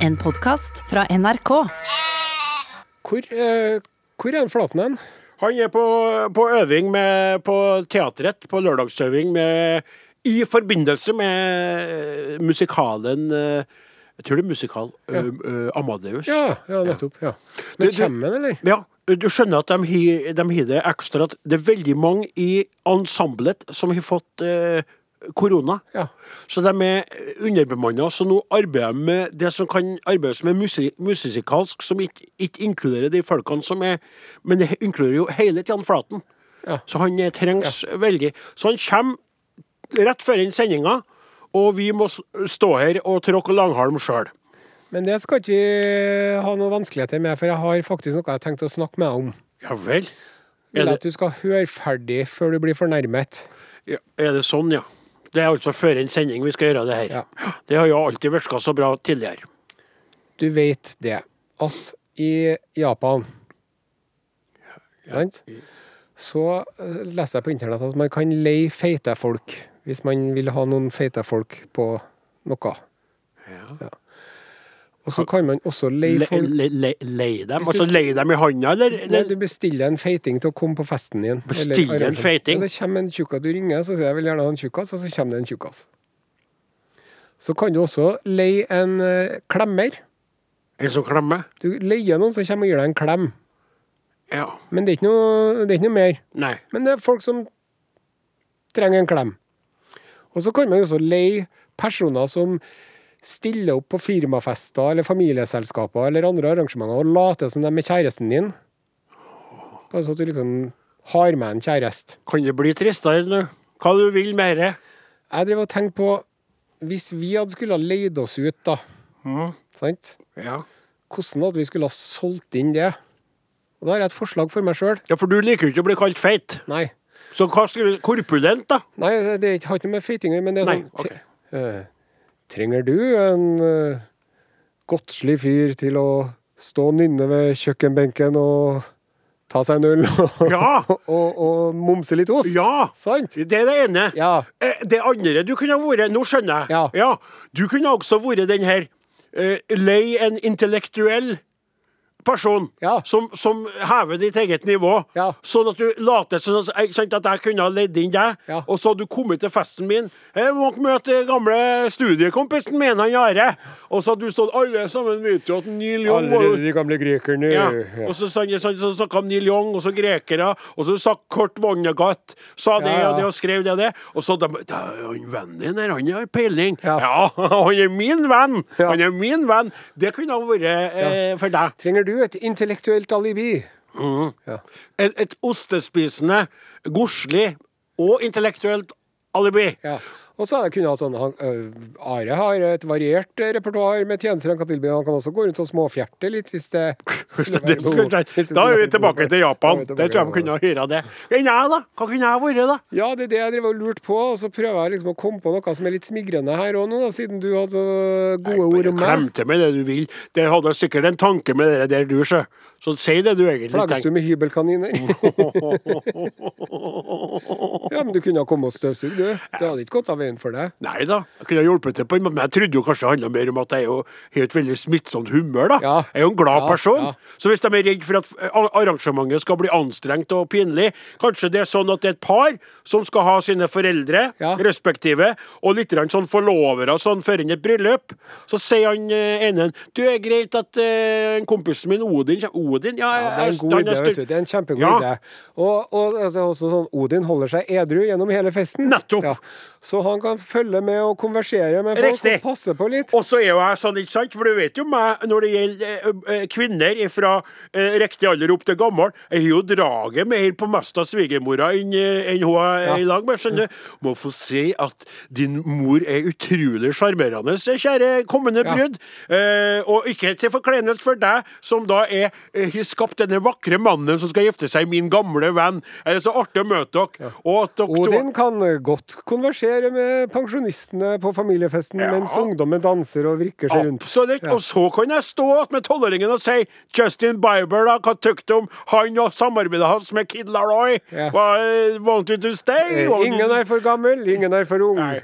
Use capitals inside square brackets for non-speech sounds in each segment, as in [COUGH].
En podkast fra NRK. Hvor, eh, hvor er han Flaten hen? Han er på, på øving med, på teatret, på lørdagsøving med, i forbindelse med eh, musikalen eh, Jeg tror det er musikal. Ja. ø, ø, Amadeus. Ja, ja nettopp. ja. Men Du- kommer han, eller? Ja, du skjønner at de har det ekstra at Det er veldig mange i ensemblet som har fått eh, korona. Ja. Så de er underbemanna. Så nå arbeider de med det som kan arbeides med er musikalsk, som ikke, ikke inkluderer de folkene som er Men det inkluderer jo hele Jan Flaten. Ja. Så han trengs trengs veldig. Så han kommer rett før den sendinga, og vi må stå her og tråkke langhalm sjøl. Men det skal ikke vi ha noe vanskeligheter med, for jeg har faktisk noe jeg har tenkt å snakke med deg om. Ja vel? Vil Er at du skal høre ferdig før du blir fornærmet. ja, er det sånn, ja? Det er altså før en sending vi skal gjøre det her. Ja. Det har jo alltid virka så bra tidligere. Du vet det, at i Japan sant? Så eh, leser jeg på internett at man kan leie feite folk, hvis man vil ha noen feite folk på noe. Ja. Ja. Og så kan man også leie Le, folk le, le, Leie dem? Altså leie dem i handa, eller? Nei, du bestiller en feiting til å komme på festen din. Bestiller en feiting? Ja, det kommer en tjukkas. Du ringer, så sier jeg vil gjerne ha en tjukkas, og så kommer det en tjukkas. Så kan du også leie en eh, klemmer. En som klemmer? Du leier noen som kommer og gir deg en klem. Ja. Men det er ikke noe, det er ikke noe mer. Nei. Men det er folk som trenger en klem. Og så kan man også leie personer som stiller opp på firmafester eller familieselskaper eller andre arrangementer og later som de er kjæresten din. Bare så at du liksom har med en kjæreste. Kan det bli tristere nå? Hva du vil mere? Jeg driver og tenker på Hvis vi hadde skulle ha leid oss ut, da, Mm. sant? Ja. hvordan hadde vi skulle ha solgt inn det? Og Da har jeg et forslag for meg sjøl. ja, for du liker jo ikke å bli kalt feit. Nei. Så hva skal vi Korpulent, da? Nei, det har ikke noe med feiting å gjøre, men det er Nei, sånn ok. Tre- eh, Trenger du en uh, godslig fyr til å stå og nynne ved kjøkkenbenken og ta seg en øl og, Ja! [LAUGHS] og, og momse litt ost? Ja! Sant? Det er det ene. Ja. Eh, Det andre du kunne ha vært Nå skjønner jeg. Ja. Du kunne også vært den her uh, lei en intellektuell person Ja. som, som hever ditt eget nivå. Ja. Sånn at du later som sånn ikke at jeg kunne ha ledd inn deg, Ja. og så hadde du kommet til festen min. Jeg må møte gamle studiekompisen min, han Are. Og så hadde du stått Alle sammen vet jo at Neil Young Allerede de gamle grekerne. ja. Og så snakka så, så, snakket om Neil Young, og så grekere, og så sa Kurt Vonnegut Sa det og det og skrev det og det. Og så de, «Da er han vennen din her, han har peiling. Ja. [LAUGHS] Han er min venn! Han er min venn! Det kunne ha vært eh, for deg. Trenger du et intellektuelt alibi? Ja. Et, et ostespisende, godslig og intellektuelt alibi. Ja. Og så kunne jeg kunnet ha sånn han, ø, Are har et variert eh, repertoar med tjenester han kan tilby. Han kan også gå rundt og småfjerte litt hvis det, [LAUGHS] Hvis det, det da er vi tilbake til Japan. Det tror jeg de kunne ha hyra det. Enn jeg, da? Hva kunne jeg vært, da? Ja, det er det jeg driver og lurte på. Og så prøver jeg liksom å komme på noe som er litt smigrende her òg nå, da, siden du hadde så gode ord om meg. Klem til meg det du vil. Det hadde sikkert en tanke med det der du, sjø. Så si det du egentlig tenker. Plages du med hybelkaniner? [LAUGHS] ja, men du kunne ha kommet og støvsugd, du. Det hadde ikke gått av veien for deg. Nei da, jeg kunne hjulpet til på en måte, men jeg trodde jo kanskje det handla mer om at jeg er jo har et veldig smittsomt humør, da. Ja. Jeg er jo en glad Ja, person. ja. Så hvis de er redd for at eh, arrangementet skal bli anstrengt og pinlig, kanskje det er sånn at det er et par som skal ha sine foreldre, respektive, og litt sånn forlovere sånn før et bryllup, så sier han eh, ene Du, er greit at eh, en kompisen min Odin Odin? Ja, Ja, det er en god idé. vet du. Det er en kjempegod idé. Og, og altså, også sånn, Odin holder seg edru gjennom hele festen. Nettopp. Ja. Så han kan følge med og konversere med folk Riktig. og passe på litt. Og så er jo jeg sånn, ikke sant, for du vet jo meg når det gjelder eh, eh, kvinner fra eh, riktig alder opp til gammel, jeg har jo draget mer på mest av svigermora enn enn hun er Ja. i lag med. skjønner. Må få si at din mor er utrolig sjarmerende, kjære kommende Ja. Eh, og ikke til forkleinelse for deg, som da er har skapt denne vakre mannen som skal gifte seg, min gamle venn. Det er så artig å møte dere. Og at dere Odin kan godt konversere med pensjonistene på familiefesten Ja. mens ungdommen danser og vrikker seg rundt. Absolutt. Og så kan jeg stå med tolvåringen og si Justin Bieber, da, hva tykker du om han og samarbeidet hans med Kid Laroi? Ja. Want you to stay? Eh, Want Ingen er for gammel, ingen er for ung. Nei,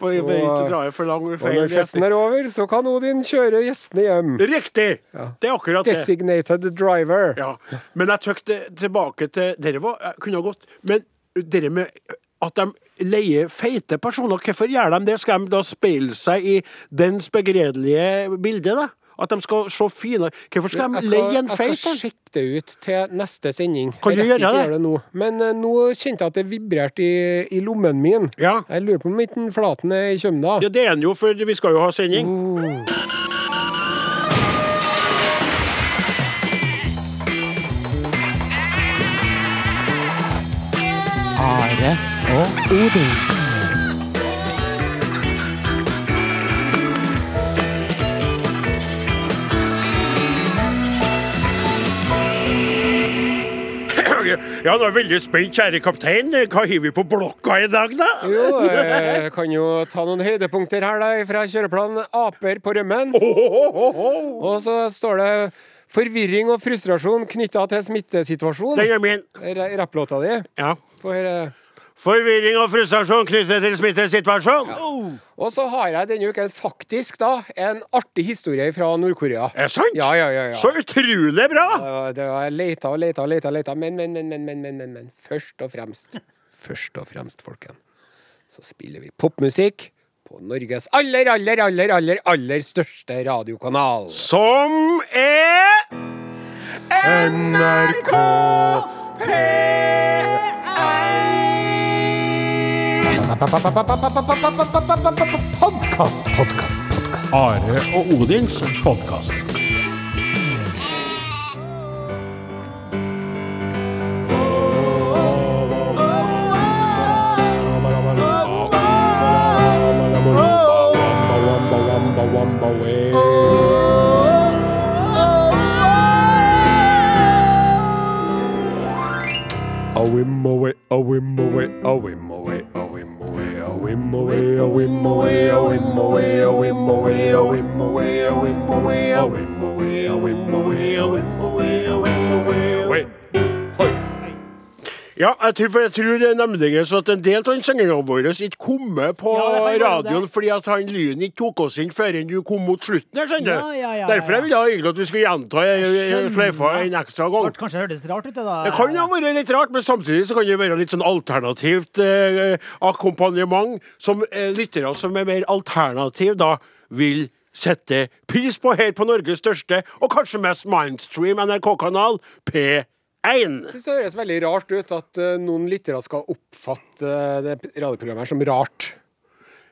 bare ikke dra for lang Og når festen er over, så kan Odin kjøre gjestene hjem. Riktig! Det er akkurat det. Designated driver. Ja. Men jeg tøkte tilbake til Dere var, kunne ha gått Men dere med at de leier feite personer, hvorfor gjør de det? Skal de da speile seg i dens begredelige bilde, da? At de skal se fine? Hvorfor skal de leie en jeg skal sjekke det ut til neste sending. Kan du gjøre det? det nå. Men uh, nå kjente jeg at det vibrerte i, i lommen min. Ja. Jeg lurer på om ikke Flaten er i Kjømda. ja, det er den jo, for vi skal jo ha sending. Oh. Og Odin. Ja, nå er veldig spent, kjære kaptein. Hva har vi på blokka i dag, da? Jo, jeg kan jo ta noen høydepunkter her da, fra kjøreplanen Aper på rømmen. Og så står det forvirring og frustrasjon knytta til smittesituasjonen. Den er min. Ra- Rapplåta di. Ja. For, Forvirring og frustrasjon knyttet til smittesituasjon. og så har jeg denne uken faktisk da en artig historie fra Nord-Korea. Er det sant? Ja, ja, ja, ja. Så utrolig bra! Det var- leita og leita og leita, leita. Men, men, men, men, men, men, men, men. Først og fremst, først og fremst, folken, så spiller vi popmusikk på Norges aller, aller, aller, aller, aller største radiokanal. Som er NRK Podkast, podkast, podkast. Are og Odins podkast. jeg tror, for jeg tror nemlig at en del av sangerne våre ikke kommer på ja, radioen fordi at han Lyn ikke tok oss inn før du kom mot slutten jeg skjønner du. Ja, ja, Derfor jeg ville jeg egentlig at vi skulle gjenta eh, eh, sløyfa en ekstra gang. Det kanskje hørtes rart ut, det da. Det kan ha vært litt rart, men samtidig så kan det være litt sånn alternativt eh, akkompagnement som eh, lyttere som er mer alternativ, da vil sette pris på her på Norges største og kanskje mest mindstream NRK-kanal, P3. 1. Synes det høres veldig rart ut at eh, noen lyttere skal oppfatte eh, det radioprogrammet her som rart.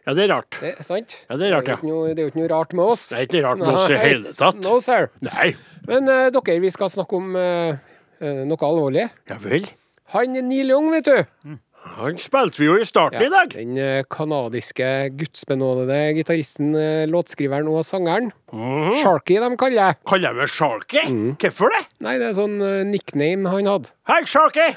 Ja, det er rart. Det er sant. Ja, Det er rart, ja. Det er jo ikke noe rart med oss. Det er ikke noe rart med oss i hele tatt. No, sir. Nei. Men uh, dere, vi skal snakke om uh, noe alvorlig. Ja vel? Han Neil Young, vet du. Mm. Han spilte vi jo i starten i dag. Den eh, kanadiske gudsbenådede gitaristen, eh, låtskriveren og sangeren. Mm. Sharky, de kaller jeg. Kaller jeg meg Sharky? Mm. Hvorfor det? Nei, det er sånn eh, nickname han hadde. Hei, Sharky!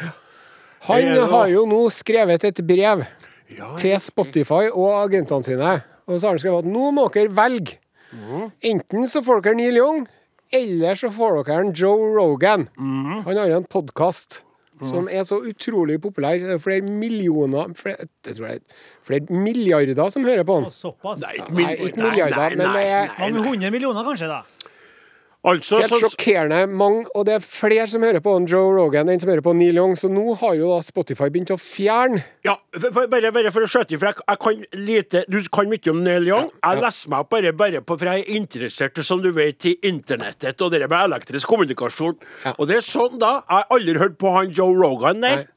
Han har jo nå skrevet et brev Ja, til Spotify og agentene sine. Og så har han skrevet at nå må dere velge. Mm. Enten så får dere Neil Young, eller så får dere Joe Rogan. Mm. Han har jo en podkast som er så utrolig populær. Det er flere millioner flere, Jeg tror det er flere milliarder som hører på den. Såpass. Nei, ikke, Nei, ikke milliarder, men det er- Mange hundre millioner, kanskje, da. Altså, Helt sjokkerende mange, og det er flere som hører på Joe Rogan enn som hører på Neil Young, så nå har jo da Spotify begynt å fjerne Ja, for, bare, bare for å skjøte for jeg, jeg kan lite Du kan mye om Neil Young. Jeg leser meg bare, bare på, for jeg er interessert som du vet, i internettet og det med elektrisk kommunikasjon. Ja. Og det er sånn, da. Jeg har aldri hørt på han Joe Rogan der.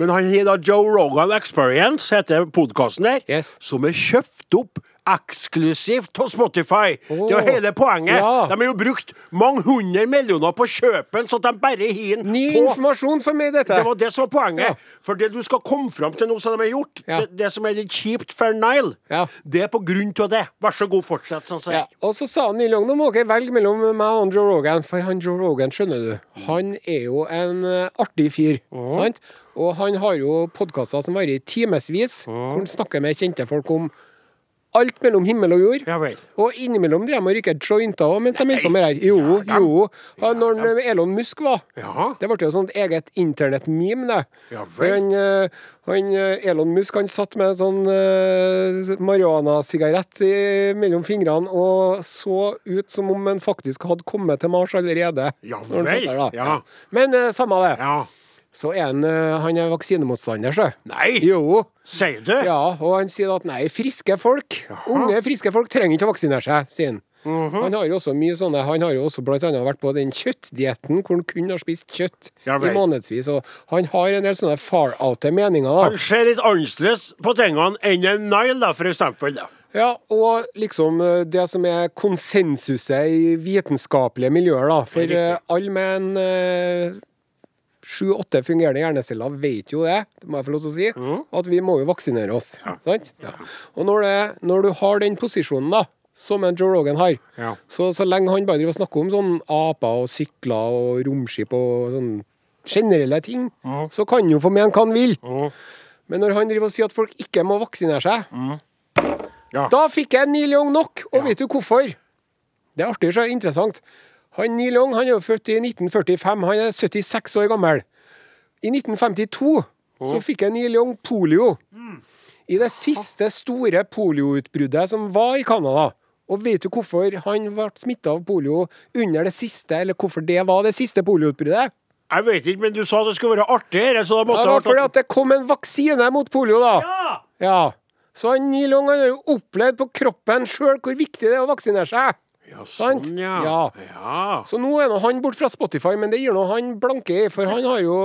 Men han har da Joe Rogan Experience, heter podkasten der, Yes. som er kjøpt opp eksklusivt hos Spotify. Det er jo hele poenget. Ja. De har jo brukt mange hundre millioner på kjøpen, så de bare har Ny på informasjon for meg, dette. det var det som var poenget. Ja. For det du skal komme fram til nå som de har gjort, Ja. det, det som er litt kjipt for Nile, Ja. det er på grunn av det. Vær så god, fortsett, sånn Ja, og så sa Neil Young nå må dere velge mellom meg og Joe Rogan, for han Joe Rogan, skjønner du, han er jo en eh, artig fyr, sant? Og han har jo podkaster som varer i timevis, hvor han snakker med kjente folk om alt mellom himmel og jord. Ja. Og innimellom driver de og rykker jointer òg mens de holder på med det her. Jo, jo. Ja, når Elon Musk var Ja. Det ble jo sånt eget internett-meme, det. Ja For han, eh, han, eh, Elon Musk han satt med en sånn uh, marihuana-sigarett mellom fingrene og så ut som om han faktisk hadde kommet til Mars allerede. Ja vel, der, ja. Men uh, samme det. Så er han, eh, han er vaksinemotstander, sjø. Nei, Jo. sier du? Ja, og han sier at nei, friske folk, unge friske folk trenger ikke å vaksinere seg, sier han. Mhm. Han har jo også mye sånne Han har jo også blant annet vært på den kjøttdietten hvor han kun har spist kjøtt Ja i månedsvis. Og han har en del sånne far-oute meninger. da. Han ser litt annerledes på tingene enn en Nile, da, for eksempel. Da. Ja, og liksom eh, det som er konsensuset i vitenskapelige miljøer, da. For eh, alle med en sju-åtte fungerende hjerneceller vet jo det, det må jeg få lov til å si, Mm. at vi må jo vaksinere oss. Sant? Ja. Og når, det, når du har den posisjonen, da, som en Joe Rogan har, Ja. så, så lenge han bare driver og snakker om sånn aper og sykler og romskip og sånn generelle ting, så kan han jo få mene hva han vil. Men når han driver og sier at folk ikke må vaksinere seg, Ja. da fikk jeg Neil Young nok, og vet du hvorfor? Det er artig, så interessant. Han Neil Young han er jo født i 1945, han er 76 år gammel. I 1952 så fikk jeg Neil Young polio. I det siste store polioutbruddet som var i Canada. Og vet du hvorfor han ble smitta av polio under det siste, eller hvorfor det var det siste polioutbruddet? Jeg vet ikke, men du sa det skulle være artig, så Det måtte var fordi at det kom en vaksine mot polio, da. Ja! Ja. Så Neil Young han har opplevd på kroppen sjøl hvor viktig det er å vaksinere seg. Ja, sånn, ja. Ja. ja. Så nå er nå han bort fra Spotify, men det gir nå han blanke i, for han har jo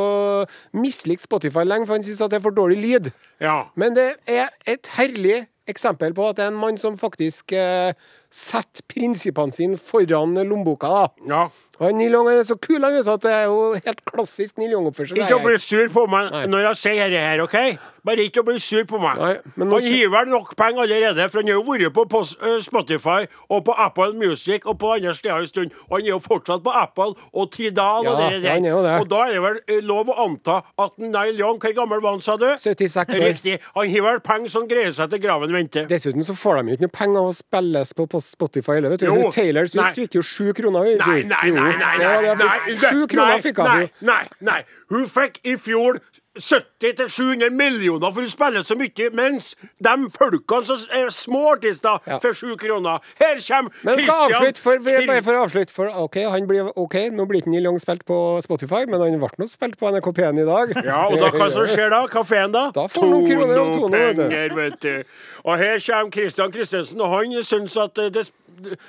mislikt Spotify lenge, for han syns at det er for dårlig lyd. ja. Men det er et herlig eksempel på at det er en mann som faktisk eh, setter prinsippene sine foran lommeboka. da. ja. Og Neil Young er så kul han at det er jo helt klassisk Neil Young-oppførsel. Ikke å bli sur på meg Nei. når jeg sier dette her, OK? Bare ikke å bli sur på meg. Nei, han kje- gir vel nok penger allerede, for han har jo vært på eh, Spotify og på Apple Music og på andre steder en stund. Og han er jo fortsatt på Apple og Tidal og det der. er det. Og da er det vel eh, lov å anta at Neil Young, hvor gammel var han, sa du? 76 år. Riktig. Han har vel penger som greier seg til graven venter. Dessuten så får de jo ikke noe penger av å spilles på Spotify heller, vet du. Jo. Taylor Swift fikk jo sju kroner. Nei, Nei, nei. Nei, nei, nei, nei, Sju kroner fikk hun. nei, nei. Hun fikk i fjor 70-700 millioner for å spille så mye, mens de folkene som er små artister, Ja. får sju kroner. Her kommer Men skal Christian avslutte for, bare for å avslutte for OK, han blir, ok, nå blir ikke Neil Young spilt på Spotify, men han ble nå spilt på NRK P1 i dag. Ja, og da, hva som skjer da? Kafeen, da? Da får noen kroner om tonen, vet du. Og her kommer Christian Christensen, og han syns at det des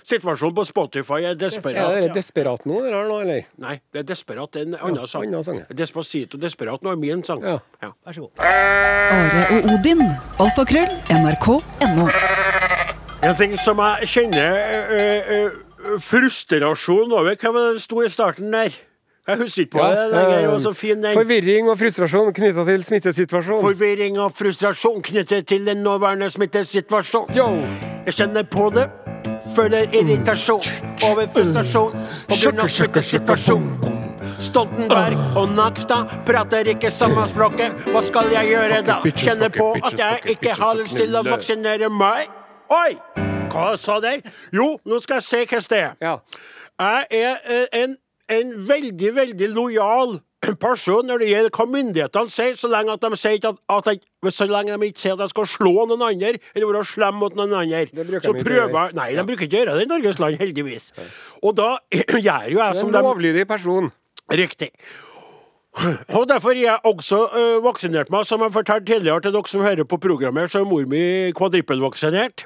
situasjonen på Spotify er desperat. Er det desperat nå, det her nå, eller? Nei, det er desperat. Det er en annen sang. annen sang, ja. Despacito Desperat nå er min sang. Ja. Vær så god. Are og Odin. Alfakrøll. NRK.no. En ting som jeg kjenner øh, øh, frustrasjon over Hva var det det sto i starten der? Jeg husker ikke på det. det er jo så fin den. Forvirring og frustrasjon knytta til smittesituasjonen. Forvirring og frustrasjon knyttet til den nåværende smittesituasjonen. Yo! Jeg kjenner på det. Føler irritasjon over frustrasjon av smittesituasjonen. Stoltenberg og Nakstad prater ikke samme språket. Hva skal jeg gjøre da? Kjenner på at jeg ikke har lyst til å vaksinere meg. Oi! Hva sa der? Jo, nå skal jeg se hva det er. Jeg er eh, en, en veldig, veldig lojal person når det gjelder hva myndighetene sier, så lenge at de sier at, at jeg, så lenge de ikke sier at jeg skal slå noen andre, eller være slem mot noen andre. Så prøver jeg Nei, de bruker ikke å gjøre det i Norges land, heldigvis. Og da [CLEARS THROAT] gjør jo jeg som som de lovlydig person. Riktig. Og Derfor har jeg også øh, vaksinert meg, som jeg fortalte tidligere til dere som hører på programmet, så er mor mi kvadrippelvaksinert.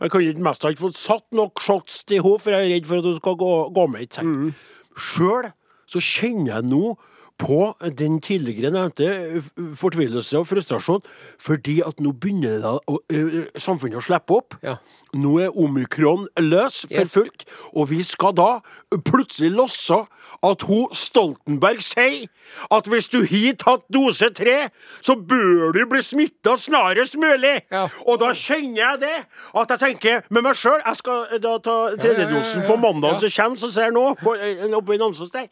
Jeg kunne ikke mest av ikke fått satt nok shots til henne, for jeg er redd for at hun skal gå, gå med i seng. Sjøl så kjenner jeg nå på den tidligere nevnte fortvilelse og frustrasjon, fordi at nå begynner å, samfunnet å slippe opp. Ja. Nå er omikron løs for fullt, og vi skal da plutselig losse at hun Stoltenberg sier at hvis du har tatt dose tre, så bør du bli smitta snarest mulig. Ja. Og da kjenner jeg det, at jeg tenker med meg sjøl Jeg skal da ta tredjedosen på mandag som kommer, så ser nå, eh, oppe i Namsos der.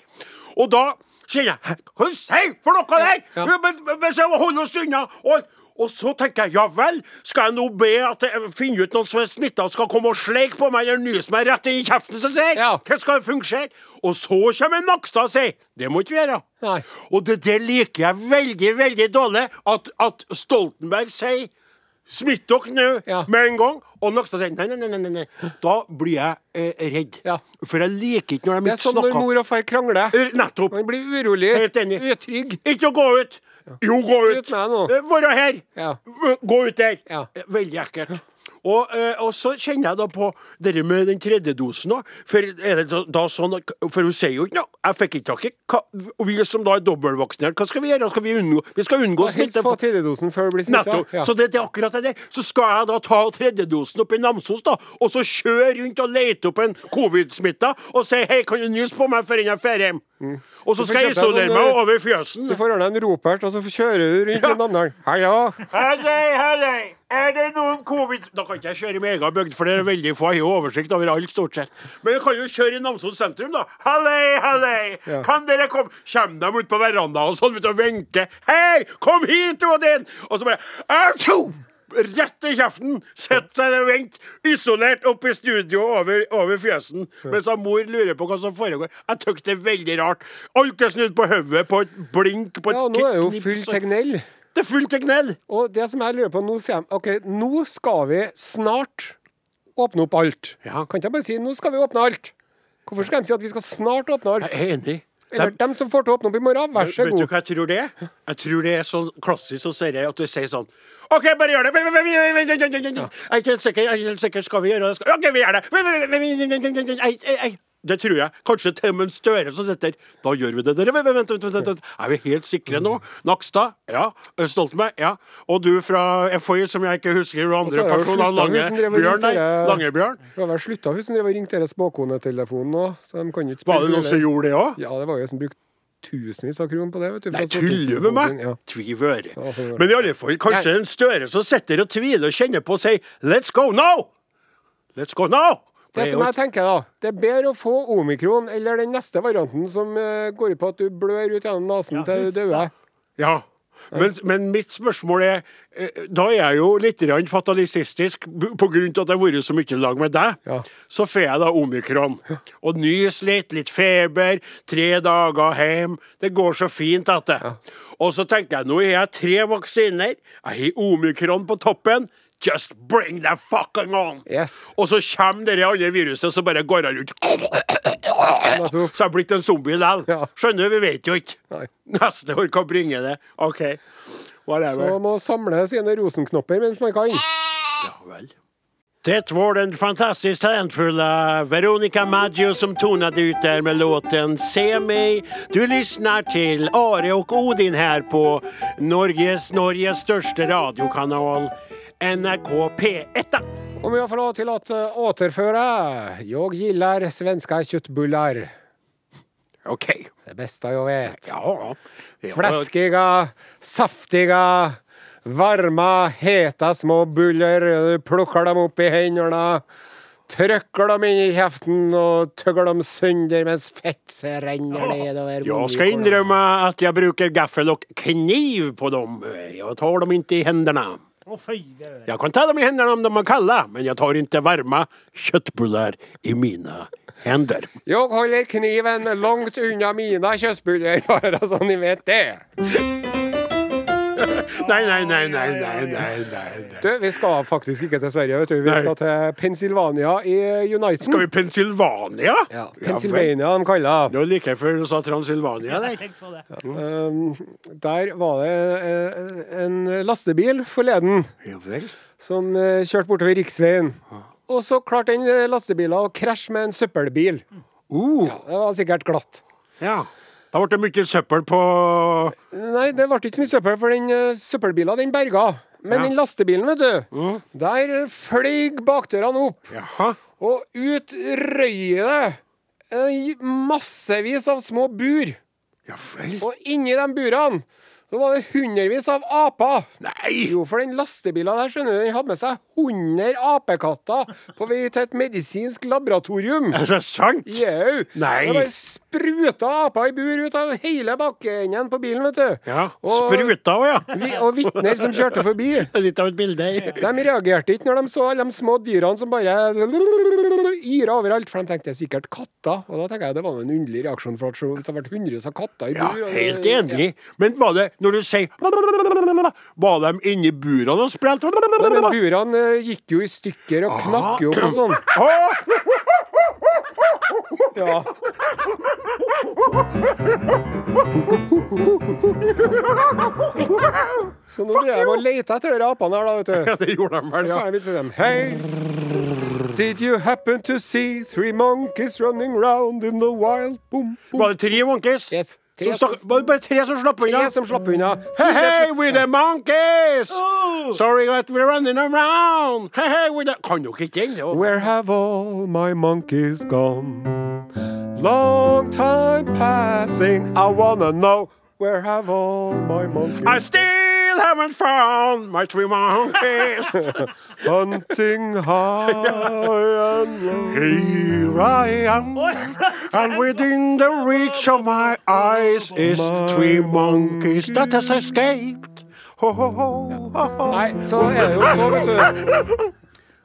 Og da kjenner jeg Hva sier du for noe der?! Ja. Men, men, men så holde oss unna! Og, og så tenker jeg ja vel, skal jeg nå be at jeg finner ut noen som er smitta, skal komme og sleike på meg eller nyse meg rett inn i kjeften, så sier Ja. Hva skal fungere? Og så kommer Nakstad og sier det må ikke vi gjøre. Nei. Og det der liker jeg veldig, veldig dårlig. At, at Stoltenberg sier Smitt dere nå Ja. med en gang. Og Nakstad sier nei, nei, nei, nei. Da blir jeg eh, redd. Ja. For jeg liker ikke når de Det er sånn som når mor og far krangler. Eh, Nettopp. Man blir urolig. Helt enig. Utrygg. Ikke å gå ut! Jo, gå ut! Ut. Eh, Være her! Ja. Gå ut der! Eh, Veldig ekkelt. Og, eh, og så kjenner jeg da på det med den tredje dosen òg. For er det da, da sånn at, For hun sier jo ikke noe. Jeg fikk ikke tak i Og vi som da er dobbeltvaksinert, hva skal vi gjøre? Skal vi, unngå, vi skal unngå Helst smitte. få tredjedosen før du blir smitta. Ja. Så det, det er akkurat det. Så skal jeg da ta tredjedosen opp i Namsos, da, og så kjøre rundt og lete opp en covid-smitta og si hei, kan du nyse på meg før jeg drar hjem? Og så skal jeg isolere meg over fjøsen. Du får ordna en ropert, og så kjører du rundt i Namdalen. Hallo! Hallei, hallei! Er det noen covid... Da kan ikke jeg kjøre i min egen bygd, for det er veldig få. Jeg har jo oversikt over alt, stort sett. Men jeg kan jo kjøre i Namsos sentrum, da. Hallei, hallei! Ja. Kan dere komme Kjem de ut på verandaen og sånn, vet du, og vinker. Hei, kom hit, Odin! Og så bare Achoo! Rett i kjeften! Sett seg der og vent. Isolert oppe i studio over, over fjøsen. Mens mor lurer på hva som foregår. Jeg syns det er veldig rart. Alt er snudd på hodet, på et blink, på et Ja, nå er jo full tegnell. Det er full tegnell. Og det som jeg lurer på, nå sier de OK, nå skal vi snart åpne opp alt. Ja. Kan ikke jeg bare si nå skal vi åpne alt? Hvorfor skal de si at vi skal snart åpne alt? Jeg er enig. Eller De- dem som får til å åpne opp i morgen, vær så Vet du hva jeg tror det er? Jeg tror det er sånn klassisk så sier jeg at du sier sånn OK, bare gjør det! Jeg er ikke helt sikker. Jeg er ikke helt sikker. Skal vi gjøre det? OK, vi gjør det! Ei, ei. Det tror jeg. Kanskje til og med Støre som sitter Da gjør vi det. Dere, vent, vent, vent, vent, vent. Er vi helt sikre nå? Nakstad? Ja. Stoltenberg? Ja. Og du fra FHI, som jeg ikke husker, og andre personer. Lange Bjørn Langebjørn der. Langebjørn. Det var vel slutta hun som drev og ringte denne spåkonetelefonen nå, så de kan jo ikke Var det noen som gjorde det òg? Ja, det var jo som brukte tusenvis av kroner på det, vet du. Nei, tuller du med meg? Ja. Tviver. Men i alle fall, kanskje en Støre som sitter og tviler og kjenner på og sier 'let's go now'! Let's go now! Det som jeg tenker da, det er bedre å få omikron eller den neste varianten som eh, går på at du blør ut gjennom nesen Ja, til du dør. Ja. Men, men mitt spørsmål er eh, Da er jeg jo litt fatalistisk pga. at jeg har vært så mye i lag med deg. Ja. Så får jeg da omikron. Og nys litt, litt feber, tre dager hjem. Det går så fint etter. Ja. Og så tenker jeg, nå har jeg tre vaksiner. Jeg har omikron på toppen. Just bring the fucking on! Yes. Og så kommer det andre viruset, og så bare går han rundt. Så har blitt en zombie likevel. Ja. Skjønner du, vi vet jo ikke. Nei. Neste år kan bringe det. OK. Whatever. Så må samle sine rosenknopper mens man kan. Ja vel. Det var den fantastiskt talentfulla Veronica Maggio som tonade ut där med låten Se mig. Du lyssnar till Are och Odin här på Norges, Norges största radiokanal NRK P1. Om jag får lov till att återføre. återföra. Jag gillar svenska köttbullar. Okej. Det bästa jag vet. Ja. ja. Fläskiga, saftiga, varma, heta små bullar. Du plockar dem upp i händerna, Trykker dem inn i kjeften og tygger dem sønder mens fett renner nedover Jeg skal inrymma at jeg bruker gaffel og kniv på dem. Jeg tar dem ikke i händerna. Er- Jag kan ta dem i händerna om de är kalla, men jag tar inte varma köttbullar i mina händer. Jag håller kniven långt unna mina köttbullar, [LAUGHS] bara så ni vet det. [LAUGHS] Nej, nei, nei, nei, nei, nei, nei. Du, vi skal faktisk ikke til Sverige, vet du. Vi Nei. skal til Pennsylvania i Uniten. Skal vi Pennsylvania? Ja, Pennsylvania, de kaller det. Det var like før du sa Transylvania der. Tenk på det. Um, der var det eh, en lastebil forleden Ja vel. som eh, kjørte bortover riksveien. Og så klarte den eh, lastebilen å krasje med en søppelbil. Uh, Ja, det var sikkert glatt. ja. Da ble det mye søppel på Nei, det ble ikke så mye søppel, for den uh, søppelbilen den berga. Men Ja. den lastebilen, vet du, der fløy bakdørene opp. Jaha. Og ut røy det uh, massevis av små bur. Ja vel. Og inni de burene så var det hundrevis av aper. Nei! Jo, for den lastebilen der, skjønner du, den hadde med seg 100 apekatter på vei til et medisinsk laboratorium. Er det sant? Jau! Nei. Det bare spruta aper i bur ut av hele bakenden på bilen, vet du. Ja. Og, Spruta òg, ja. vi- og vitner som kjørte forbi. [LAUGHS] Litt av et bilde her. De reagerte ikke når de så alle de små dyrene som bare yra overalt, for de tenkte sikkert katter. Og da tenker jeg det var en underlig reaksjon, for at hvis det hadde vært hundrevis av katter i Ja, bur og- helt enig. Men var det, når du sier Var de inni burene og spilte? Ja, men burene eh, gikk jo i stykker og knakk jo opp og sånn. Ja. Så nå drev jeg og leita etter de apene her, da, vet du. Ja, det gjorde de vel. Ja. Dem. Hey, did you happen to see three monkeys running round in the wild? Boom, boom. Var det tre monkeys? Yes. Tre, stakk- var det bare tre som slapp unna? tre som slapp unna. Hey, hey, with the monkeys! Oh! Sorry that we're running around. Hey, hey, with the... Kan dere ikke den? jo? Where have all my monkeys gone? Long time passing, I wanna know where have all my monkeys I still haven't found my three monkeys. [LAUGHS] Hunting high and low. Here I am, and within the reach of my eyes is three monkeys that has escaped. Ho, ho, ho, ho, ho. Nei, så er det jo så, vet du [LAUGHS]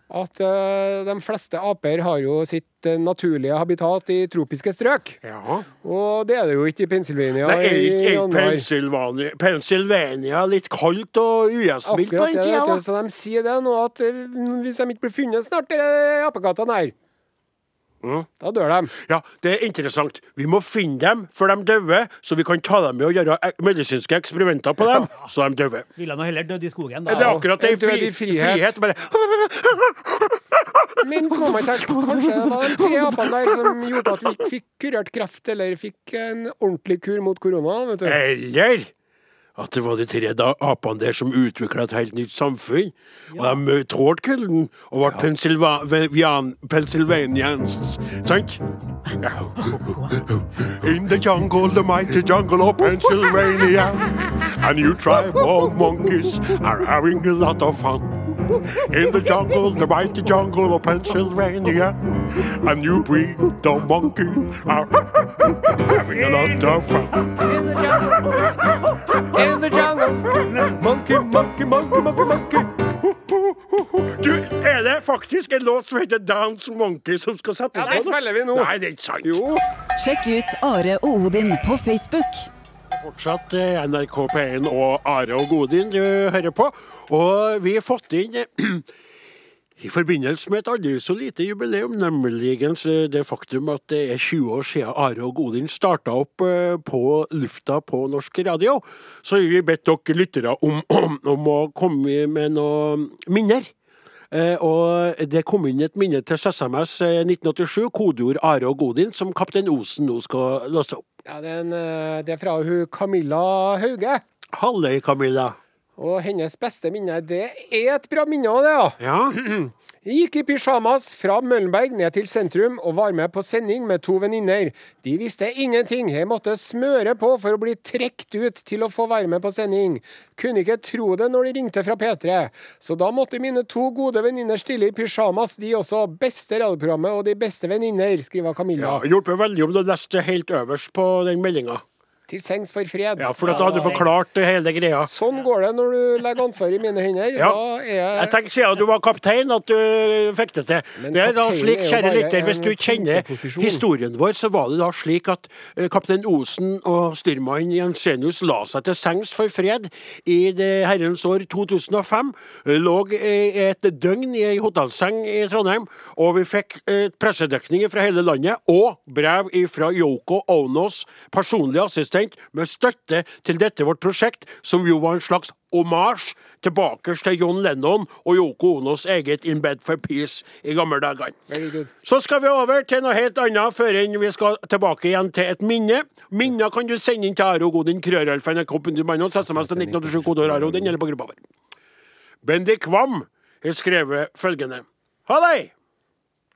at uh, de fleste aper har jo sitt uh, naturlige habitat i tropiske strøk. Ja. Og det er det jo ikke i Pennsylvania. Det er ikke ikke. Pennsylvania, Pennsylvania litt kaldt og ugjestmildt på den tida. Så de sier det nå, at uh, hvis de ikke blir funnet snart, de apekattene her, Mm. da dør de. Ja, det er interessant. Vi må finne dem før de dauer, så vi kan ta dem med og gjøre medisinske eksperimenter på dem, så de dauer. Ville nå heller dødd i skogen, Det er akkurat det. I Fri, frihet. frihet. Bare Men så må man tenke, kanskje det var de tre apene der som gjorde at vi fikk kurert kreft, eller fikk en ordentlig kur mot korona. vet du. Eller at det var de tre apene der som utvikla et helt nytt samfunn. Og de tålte kulden og ble Pennsylva- Pennsylvanians. Sant? In the jungle, the mighty jungle of Pennsylvania. A new tribe of monkeys are having a lot of fun. In the jungle, the mighty jungle of Pennsylvania. A new breed of monkey are having a lot of fun. In the jungle, in the jungle, monkey, monkey, monkey, monkey, monkey. Du, er det faktisk en låt som heter Dance Monkey som skal settes på? Ja, den spiller vi nå. Nei, det er ikke sant. Jo. Sjekk ut Are og Odin på Facebook. Fortsatt eh, NRK P1 og Are og Godin du hører på. Og vi har fått inn eh, [CLEARS THROAT] i forbindelse med et aldri så lite jubileum, nemlig eh, det faktum at det er 20 år siden Are og Godin starta opp på lufta på norsk radio, så vi bedt dere lyttere om, [CLEARS THROAT] om å komme med noen minner. Eh, og det kom inn et minne til SMS eh, 1987, kodeord Are og Godin, som kaptein Osen nå skal låse opp. Ja, det er, en, eh, det er fra hun Camilla Hauge. Halløy, Camilla. Og hennes beste minne, det er et bra minne òg, det, ja. Ja. [CLEARS THROAT] Gikk i pysjamas fra Møllenberg ned til sentrum og var med på sending med to venninner. De visste ingenting. Jeg måtte smøre på for å bli trukket ut til å få være med på sending. Kunne ikke tro det når de ringte fra P3. Så da måtte mine to gode venninner stille i pysjamas, de også. Beste radioprogrammet og de beste venninner, skriver Camilla. ja Hjulpet veldig om du leste helt øverst på den meldinga. Til sengs for fred. Ja, for da hadde du forklart hele greia. Sånn går det når du legger ansvaret i mine hender. Ja. Da er Jeg tenker siden du var kaptein at du fikk det til. Men Det er da slik, kjære lytter, hvis du kjenner historien vår, så var det da slik at eh, kaptein Osen og styrmann Jensenius la seg til sengs for fred i det herrens år 2005. Lå et døgn i ei hotellseng i Trondheim, og vi fikk eh, pressedekning fra hele landet og brev fra Yoko Onos personlige assistent med støtte til dette vårt prosjekt, som jo var en slags omasj tilbake til John Lennon og Yoko Onos eget In Bed for Peace i gamle dager. Så skal vi over til noe helt annet før vi skal tilbake igjen til et minne. Minner kan du sende inn til arogodin krøralfa.nrk.no, SMS til 1987 kodeord arodin eller på gruppa vår. Bendik Kvam har skrevet følgende. Hallei!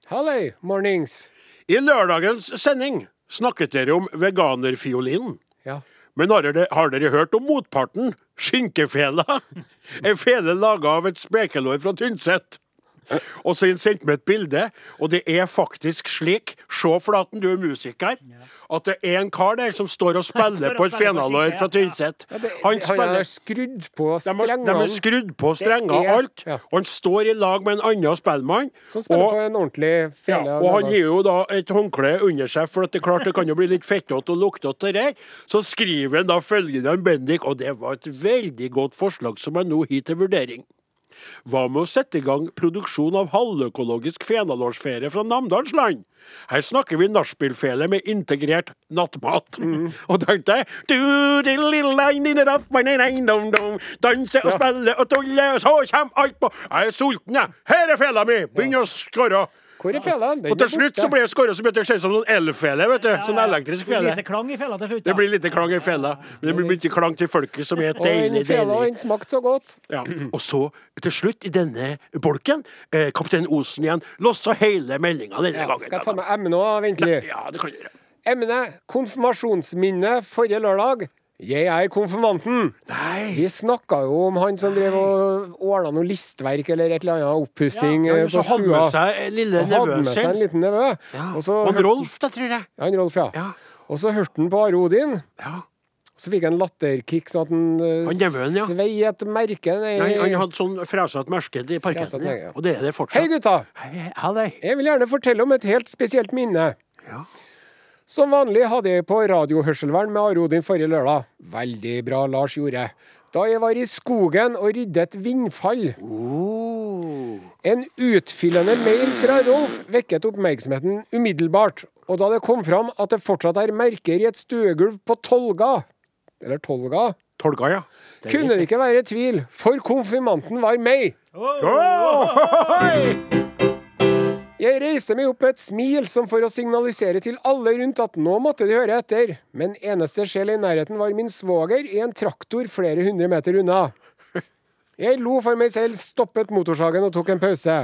Hallei, mornings. I lørdagens sending snakket dere om veganerfiolinen. Ja. Men har dere, har dere hørt om motparten? Skinkefela? [LAUGHS] En fele laga av et spekelår fra Tynset. [LAUGHS] Og så han sendt meg et bilde, og det er faktisk slik, se Flaten, du er musiker, at det er en kar der som står og spiller [LAUGHS] på et fenalår fra. Tynset. Han spiller skrudd på strengene. de har skrudd på strenger og er- alt, og han står i lag med en annen spellemann. Som spiller og- på en ordentlig fele. og han gir jo da et håndkle under seg, for at det er klart det kan jo bli litt fettete og luktete der. Så skriver han da følgende om Bendik, og det var et veldig godt forslag som jeg nå har til vurdering. Hva med å sette i gang produksjon av halvøkologisk fenalårsfele fra Namdalsland? Her snakker vi nachspielfele med integrert nattmat. [LAUGHS] Og tenkte jeg du, din lille, dum. Danse og spille og tulle, og så kommer alt på Jeg er sulten, jeg. Her er fela mi! Begynn å skåre. Hvor er fela? Og til slutt så ble det skåret som ut som en elfele, vet du. Sånn elektrisk Det blir fele. lite klang i fela til slutt. Det blir lite klang i fela, men det blir mye klang til folket, som er den deilig, Og den smakte så godt. Ja. Og så, til slutt, i denne bolken, eh, Kaptein Osen igjen, lossa hele meldinga denne Ja, gangen. skal jeg ta med emnet òg, ventelig? Ja, det kan du gjøre. Emnet konfirmasjonsminne forrige lørdag. Jeg er konfirmanten. Nei. Vi snakka jo om han som drev og ordna noe listverk eller et eller annet oppussing Ja, eh, på hadde med seg lille nevøen sin. en liten nevø. Ja. Og hørte- Rolf, da, tror jeg. Ja, Rolf, ja. Ja. Og så hørte han på Are Odin. Ja. Så fikk han latterkick sånn at han, eh, Han nevøen, ja. svei et merke Nei, Han, han hadde sånn fresete merke i parketten, ja. og det er det fortsatt. Hei, gutta! Hei, hei. Jeg vil gjerne fortelle om et helt spesielt minne. Ja. Som vanlig hadde jeg på radiohørselvern med Are Odin forrige lørdag. Veldig bra, Lars gjorde. Da jeg var i skogen og ryddet vindfall. Oh. En utfyllende mail fra Rolf vekket oppmerksomheten umiddelbart. Og da det kom fram at det fortsatt er merker i et stuegulv på Tolga Eller Tolga Tolga, ja. Det kunne det ikke være tvil, for konfirmanten var meg. Oi! Jeg reiste meg opp med et smil som for å signalisere til alle rundt at nå måtte de høre etter, men eneste sjel i nærheten var min svoger i en traktor flere hundre meter unna. Jeg lo for meg selv, stoppet motorsagen og tok en pause.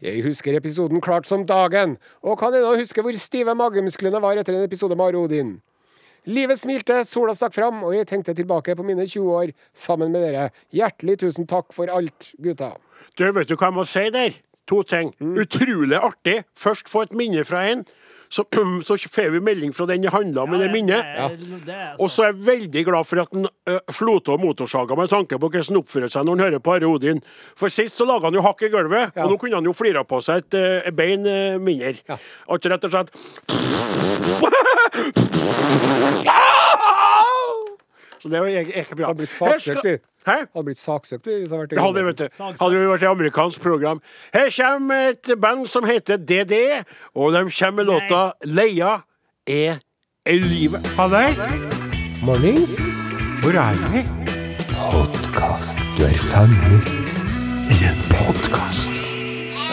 Jeg husker episoden klart som dagen, og kan ennå huske hvor stive magemusklene var etter en episode med Are Odin. Livet smilte, sola stakk fram, og jeg tenkte tilbake på mine 20 år sammen med dere. Hjertelig tusen takk for alt, gutta. Du, vet du hva jeg må si der? To ting. Mm. Utrolig artig. Først få et minne fra en, så, [CLEARS THROAT] så får vi melding fra den det handla om ja, det minnet. Er Og så er jeg veldig glad for at han uh, slo av motorsaga med tanke på hvordan han oppfører seg når han hører på Are Odin. For sist så laga han jo hakk i gulvet, Ja. og nå kunne han jo flira på seg et et bein uh, mindre. Ja. Altså rett og slett [LAUGHS] Så det er ikke- bra. Det Har blitt saksøkt, vi. Hæ? Hadde blitt saksøkt hvis vært hadde, vet du. Hadde vi vært i amerikansk program. Her kommer et band som heter DD, og de kommer med låta 'Leia er i livet'. Ha det. Mornings. Hvor er vi? Podkast. Du er fanget i en podkast.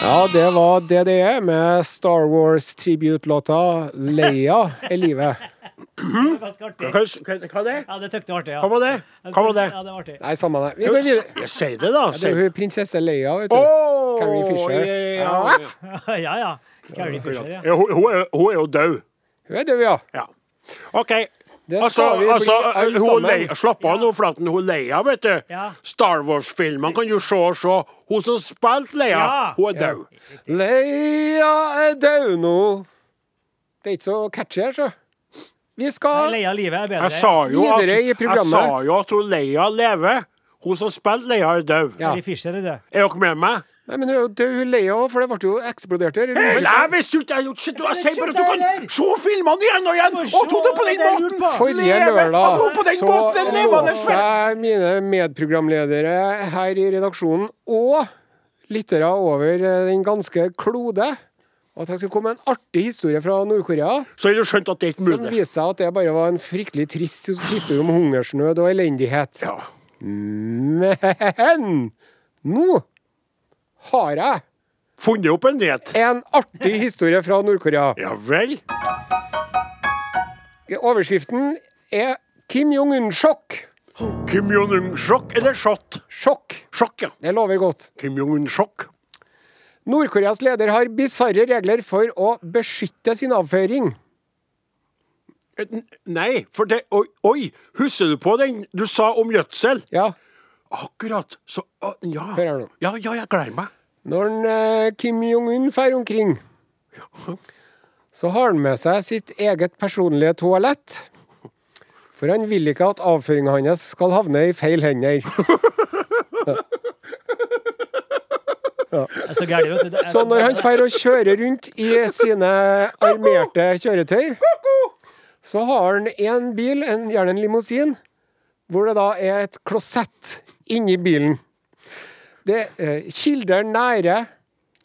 Ja, det var DDE med Star Wars tribute-låta 'Leia er livet'. Ganske artig. Hva, det? Ja, det tøkte var artig. Ja. Hva var det? Hva var det? Ja, det var artig. Nei, samme det. Vi går videre. Sier det, da. Det er jo hun prinsesse Leia, vet du. Åh, Carrie Fisher. ja, ja, ja, ja. Carrie Fisher, ja. ja. Hun, hun, er, hun er jo død. Hun er død, ja. Ja. OK. Det skal Altså, vi bli altså alle hun sammen. Leia, Slapp av nå, Flaten. Hun Leia, vet du. Ja. Star Wars-filmene kan du se og se. Hun som spilte Leia, Ja. hun er død. Leia er død nå. Det er ikke så catchy her, så. Vi skal Leia livet er bedre. Jeg sa jo at, Videre i jeg programmet. sa jo at hun Leia lever. Hun som spilte Leia, er død. Ja. Carrie Fisher er død. Er dere med meg? Nei, men hun er jo død, hun Leia òg, for det ble jo eksplodert her. Nei, jeg visste jo ikke jeg gjorde shit, Jeg sier bare at du kan se filmene igjen og igjen! Og tok det på den måten! Forrige Leve! At lørdag hun på den så måten er levende lovte jeg mine medprogramledere her i redaksjonen og lyttere over eh, den ganske klode at jeg skulle komme med en artig historie fra Nord-Korea. Så har du skjønt at det er ikke Som viser seg at det bare var en fryktelig trist historie om hungersnød og elendighet. Ja. Men nå har jeg Funnet opp en nyhet. en artig historie fra Nord-Korea. Ja vel. Overskriften er Kim Jong-un-sjokk. Kim Jong-un-sjokk eller shot? Sjokk. Sjokk, ja. Det lover godt. Kim Jong-un-sjokk. Nord-Koreas leder har bisarre regler for å beskytte sin avføring. Eh, Nei, for det Oi, oi, husker du på den du sa om gjødsel? Ja, Akkurat. Så Ja. Hør her nå. Ja, ja, jeg gleder meg. Når en, eh, Kim Jong-un fer omkring, så har han med seg sitt eget personlige toalett. For han vil ikke at avføringa hans skal havne i feil hender. [LAUGHS] Er så gærent, vet du. Er- Så når han drar og kjører rundt i sine armerte kjøretøy, så har han en bil, en, gjerne en limousin, hvor det da er et klosett inni bilen. Det, eh, kilder nære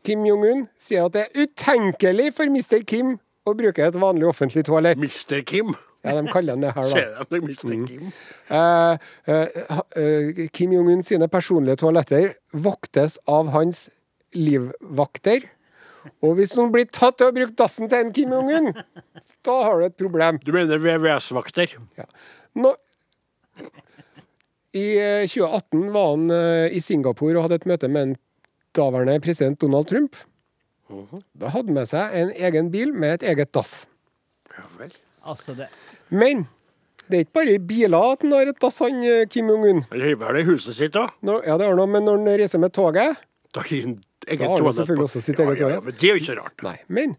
Kim Jong-un sier at det er utenkelig for Mr. Kim å bruke et vanlig offentlig toalett. Mr. Kim. Ja, de kaller den det her, da. Mm. Uh, Kim. Eh, eh, ha- eh, Kim Jong-un sine personlige toaletter voktes av hans livvakter. Og hvis noen blir tatt til å bruke dassen til en Kim Jong-un, da har du et problem. Du mener VVS-vakter? Nå, I eh, 2018 var han eh, i Singapore og hadde et møte med en daværende president Donald Trump. Da hadde han med seg en egen bil med et eget dass. Ja vel. Altså, det Men det er ikke bare i biler at han har et dass, han eh, Kim Jong-un. Han har vel det i huset sitt òg? Ja, det har han, men når han reiser med toget Da har han eget toalett selvfølgelig også sitt ja, eget ja, ja. Men det er jo ikke rart. Nei, men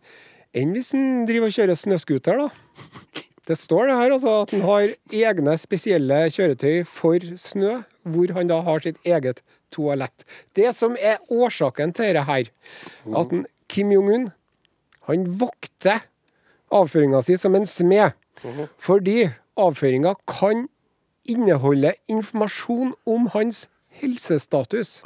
enn hvis han driver og kjører snøscooter, da? [LAUGHS] Det står det her altså at han har egne spesielle kjøretøy for snø, hvor han da har sitt eget toalett. Det som er årsaken til dette her, at han, Kim Jong-un han vokter avføringa si som en smed. Fordi avføringa kan inneholde informasjon om hans helsestatus.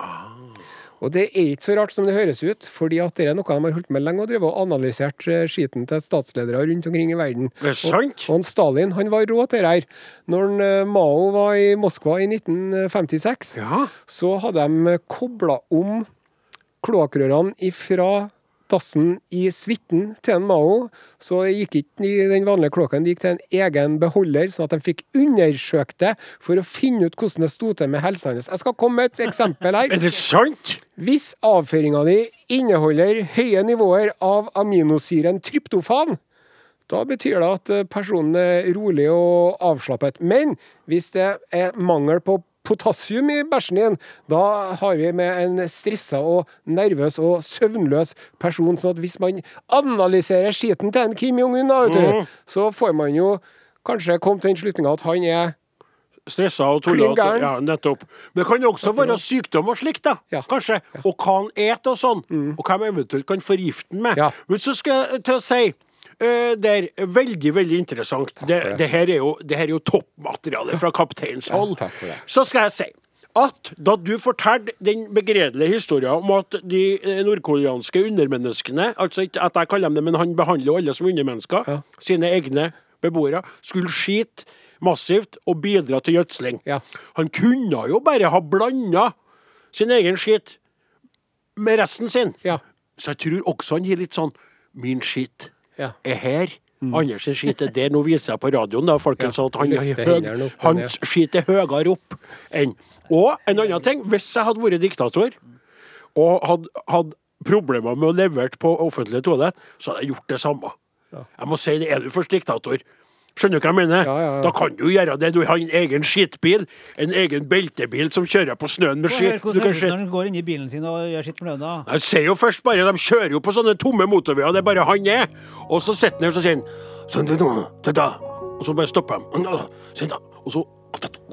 Og det er ikke så rart som det høres ut, fordi at det er noe de har holdt med lenge og drevet og analysert eh, skiten til statsledere rundt omkring i verden. Det er sant. Og, og Stalin han var rå til det her. Når eh, Mao var i Moskva i 1956, Ja. så hadde de kobla om kloakkrørene ifra dassen i suiten til en Mao, så det gikk ikke i den vanlige kloakken, det gikk til en egen beholder, sånn at de fikk undersøkt det for å finne ut hvordan det sto til med helsa hans. Jeg skal komme med et eksempel her. [LAUGHS] Er det sant? Hvis avføringa di inneholder høye nivåer av aminosyren tryptofan, da betyr det at personen er rolig og avslappet. Men hvis det er mangel på potassium i bæsjen din, da har vi med en stressa og nervøs og søvnløs person. sånn at hvis man analyserer skiten til en Kim Jong-un, da, vet du, så får man jo kanskje komme til den slutninga at han er Stressa og tullete. Ja, nettopp. Men det kan jo også være sykdom og slikt, da. Ja. Kanskje. Og hva han et og sånn. Og hva de eventuelt kan forgifte den med. Ja. Men så skal jeg til å si eh, det er veldig, veldig interessant. Det, det. det, her er jo, jo toppmateriale fra kapteinens hold. Ja. Så skal jeg si at da du fortalte den begredelige historien om at de eh, nordkoreanske undermenneskene, altså ikke at jeg kaller dem det, men han behandler jo alle som undermennesker, sine egne beboere, skulle skite massivt og bidra til gjødsling. Ja. Han kunne jo bare ha blanda sin egen skit med resten sin. Ja. Så jeg tror også han gir litt sånn Min skit Ja. er her. Anders sin skit er der. Nå viser jeg på radioen da, folkens, Ja, at han høy, hans skit er høyere opp enn Og en annen ting, hvis jeg hadde vært diktator og hadde hadde problemer med å levere på offentlig toalett, så hadde jeg gjort det samme. Jeg må si det, er du først diktator? Skjønner du hva jeg mener? Ja, ja, ja. Da kan du gjøre det. Du har en egen skitbil, en egen beltebil som kjører på snøen med ski. hvordan kan det når han går inn i bilen sin og gjør sitt med da. Jeg ser jo først bare, De kjører jo på sånne tomme motorveier, det er bare han er. Og så sitter han der og så sier han, sånn det noe, det da. Og så bare stopper de. Og så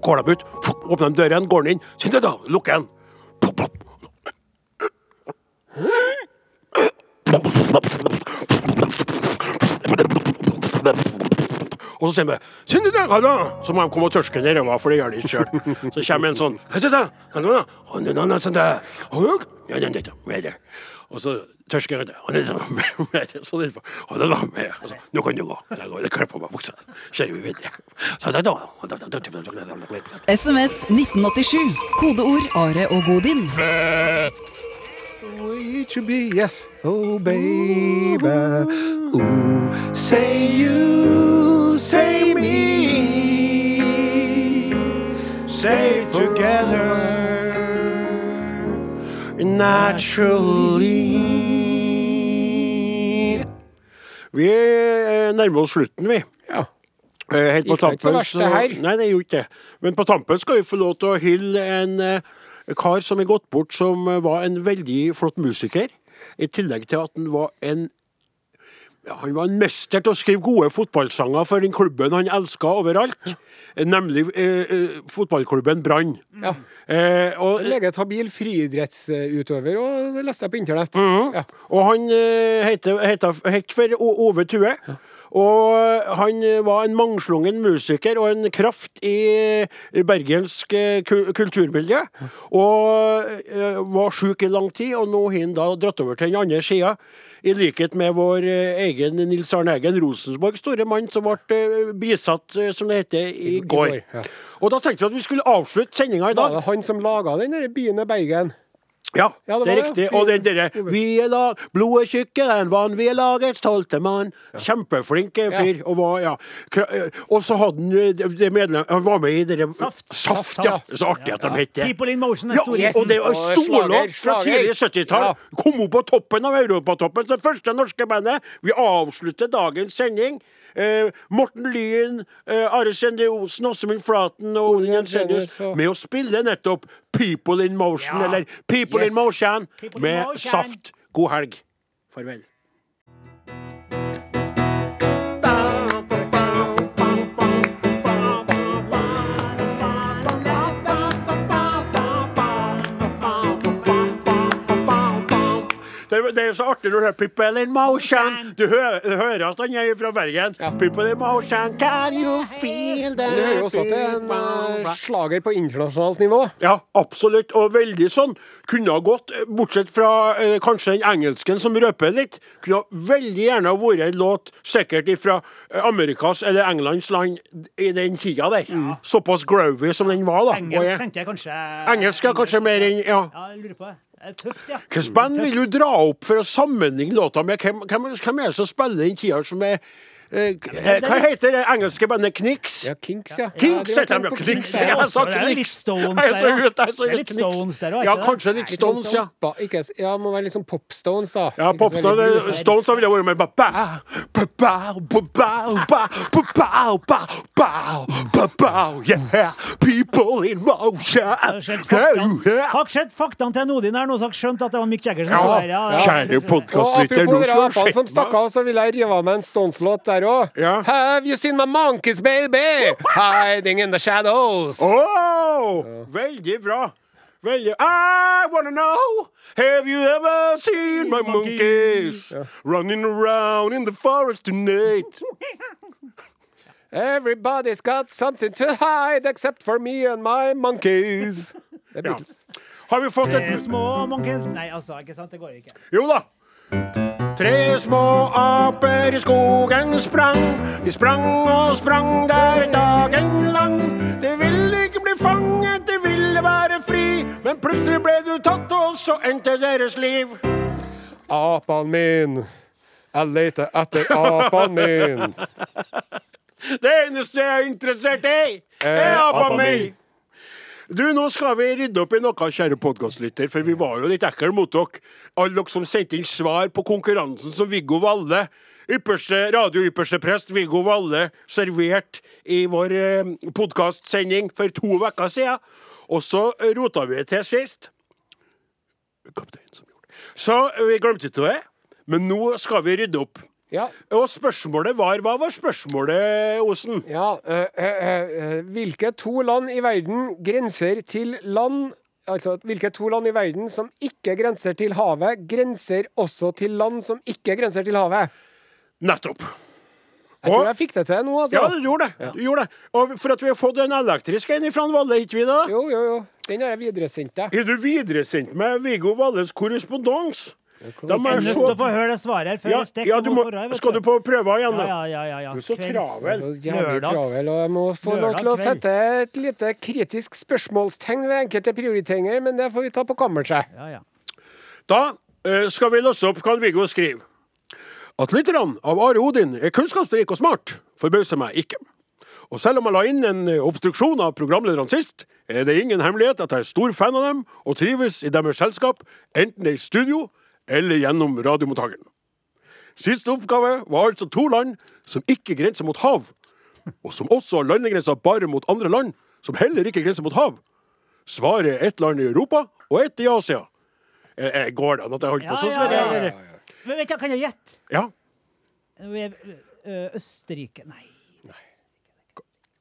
går de ut, åpner de døren, går han inn, sånn det da, lukker den. Og så sier de 'Kjenn i dag, da!' Så må de komme og tørske ned ræva, for det gjør de ikke sjøl. Så kommer en sånn Og så tørsker jeg det. Så det var med. Og så, 'Nå kan du gå.' Jeg kler på meg buksa. Kjører vi videre. SMS 1987. Kodeord Are og Godin. We should be, yes. Oh, baby. Ooh, say you, say me. Say together. Naturally. Vi nærmer oss slutten, vi. Ja. Eh, Helt på Gikk det ikke så tampen, verst, det her? Nei, det gjorde ikke det. Men på tampen skal vi få lov til å hylle en eh, kar som er gått bort, som eh, var en veldig flott musiker. I tillegg til at han var en ja, Han var en mester til å skrive gode fotballsanger for den klubben han elska overalt. Nemlig eh, eh, fotballklubben Brann. Ja. Eh, og, Meget habil friidrettsutøver, og det leste jeg på internett. Ja. Og han eh, het for Ove Tue. Og han var en mangslungen musiker og en kraft i, bergensk eh, kulturmiljø. Og eh, var sjuk i lang tid, og nå har han da dratt over til den andre sida. I likhet med vår eh, egen Nils Arne Eggen, Rosenborg store mann, som ble bisatt, som det heter, i, går. Og da tenkte vi at vi skulle avslutte sendinga i Var dag. det han som laga den byen i Bergen? Ja, Ja, det det, er det. riktig. Og den derre Vi er lag, blodet tjukkere enn vann, vi er lagets tolvte mann. Kjempeflink eh, fyr. Og, var, ja. Eh, og så hadde han eh, det, det medlem, Han var med i dere Saft. Saft, ja. Så artig at de het det. People in Motion er Ja, store. og det Og storlåt fra tidlig 70-tall. Ja. Kom opp på toppen av Europatoppen, det første norske bandet. Vi avslutter dagens sending. Eh, Morten Lyen, eh, Are Sende Osen, Åsemund Flaten og Odin Jensenius med å spille nettopp People in Motion, Ja. eller People Yes. in Motion, People in med Motion. Saft. God helg. Farvel. Det, det er så du hører 'People in Motion'. Du hører, du hører at han er fra Bergen. 'People in motion, can you feel that?' Det hører jo også er en eh, slager på internasjonalt nivå. Ja, absolutt. Og veldig sånn. Kunne ha gått, eh, bortsett fra eh, kanskje den engelsken som røper litt, kunne ha veldig gjerne ha vært en låt sikkert fra Amerikas eller Englands land i den tida der. Såpass grovy som den var, da. Engelsk tenker jeg kanskje Engelsk er kanskje mer enn Ja. Ja, jeg lurer på det. Tøft, ja. Hvilket band vil du dra opp for å sammenligne låta med? Hvem, hvem, hvem er det som spiller den tida som er hva heter det engelske bandet Knicks? Ja, Kinks, ja. Kinks heter de, ja. Knix. Jeg sa Knix. Det er litt Stones der òg, Ja, kanskje litt Stones, ja. Ikke, ja, Må være litt sånn Popstones, da. Ja, Popstones Stones ville vært med Yeah, people in motion. Har skjedd faktaene til Nodin her nå, så har skjønt at det var Mick Jagger som var her. Kjære podkastlytter, nå skal du skjønne Apropos som stakk av, så vil jeg rive av meg en Stones-låt der òg. Ja. Have you seen my monkeys, baby? Hiding in the shadows. Oh, veldig bra. Veldig I wanna know Have you ever seen my monkeys running around in the forest tonight? Everybody's got something to hide except for me and my monkeys. Det er Ja. Beatles. Har vi fått Eh, et Små monkeys Nei, altså, ikke sant, det går ikke. Jo da. Tre små aper i skogen sprang. De sprang og sprang der dagen lang. De ville ikke bli fanget, de ville være fri. Men plutselig ble du tatt, og så endte deres liv. Apan min. Jeg leter etter apan min. [LAUGHS] Det eneste jeg er interessert i, er apan apa apa mi. mi. Du, nå skal vi rydde opp i noe, kjære podkastlytter, for vi var jo litt ekle mot dere. Alle dere som sendte inn svar på konkurransen som Viggo Valle, ypperste, radio-ypperste prest Viggo Valle, servert i vår eh, podkastsending for to uker siden. Og så rota vi det til sist. Kapteinen som gjorde det. Så eh, vi glemte ikke det, men nå skal vi rydde opp. Ja. Og spørsmålet var Hva var spørsmålet, Osen? ja øh, øh, hvilke to land i verden grenser til land Altså, hvilke to land i verden som ikke grenser til havet, grenser også til land som ikke grenser til havet? Nettopp. Jeg tror Og- jeg fikk det til nå, altså. Ja, du gjorde det. Du gjorde det. Og for at vi har fått en elektrisk en fra Valle, ikke vi da? Jo, jo, jo. Den har jeg videresendt deg. Har du videresendt meg Viggo Valles korrespondans? Da må Jeg nødt til å se få høre det svaret her før ja, jeg stikker ja, du må, Skal du på prøve igjen, da? ja, ja. ja, ja. Du er så travel. Så jævlig travel, og jeg må få lov til å sette et lite kritisk spørsmålstegn ved enkelte prioriteringer, men det får vi ta på kammerset. Ja, ja. Da eh, skal vi låse opp hva Viggo skriver. At lytterne av Are Odin er kunnskapsrike og smart, forbauser meg ikke. Og selv om jeg la inn en eh, obstruksjon av programlederne sist, er det ingen hemmelighet at jeg er stor fan av dem og trives i deres selskap, enten det er i studio eller gjennom radiomottakeren. Siste oppgave var altså to land som ikke grenser mot hav, og som også har landegrenser bare mot andre land som heller ikke grenser mot hav. Svaret er ett land i Europa og ett i Asia. Jeg, jeg Går det an at jeg holdt på sånn? ja, ja, ja, ja. eller? Men vet du, kan jeg gjette? Ja. Eh, Østerrike Nei.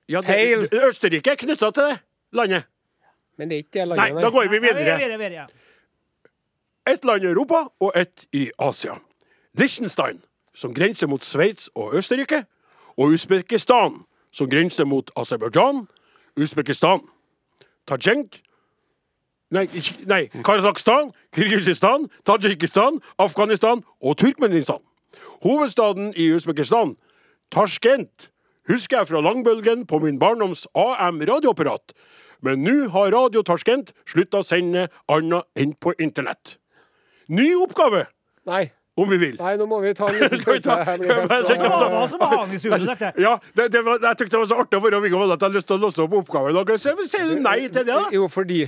ja det, Feil. Østerrike er knytta til det landet. Men det er ikke det Nei, da går vi Ja, videre. videre, videre, ja. Ett land i Europa og ett i Asia. Liechtenstein, som grenser mot Sveits og Østerrike. Og Usbekistan, som grenser mot Aserbajdsjan, Usbekistan, Tajenk Nei, nei, Kasakhstan, Kirgisistan, Tadsjikistan, Afghanistan og Turkmenistan. Hovedstaden i Usbekistan, Tasjkent, husker jeg fra langbølgen på min barndoms AM-radioapparat. Men nå har Radio Tasjkent slutta å sende annet enn på internett. Ny oppgave, Nei. om vi vil. Nei, nå må vi ta en [LAUGHS] liten pause. her. tenkte. Ja, det, det var, jeg tykte det var så artig å være Viggo Valle at jeg hadde lyst til å låse opp oppgaven. Sier du nei til det, da? Jo, fordi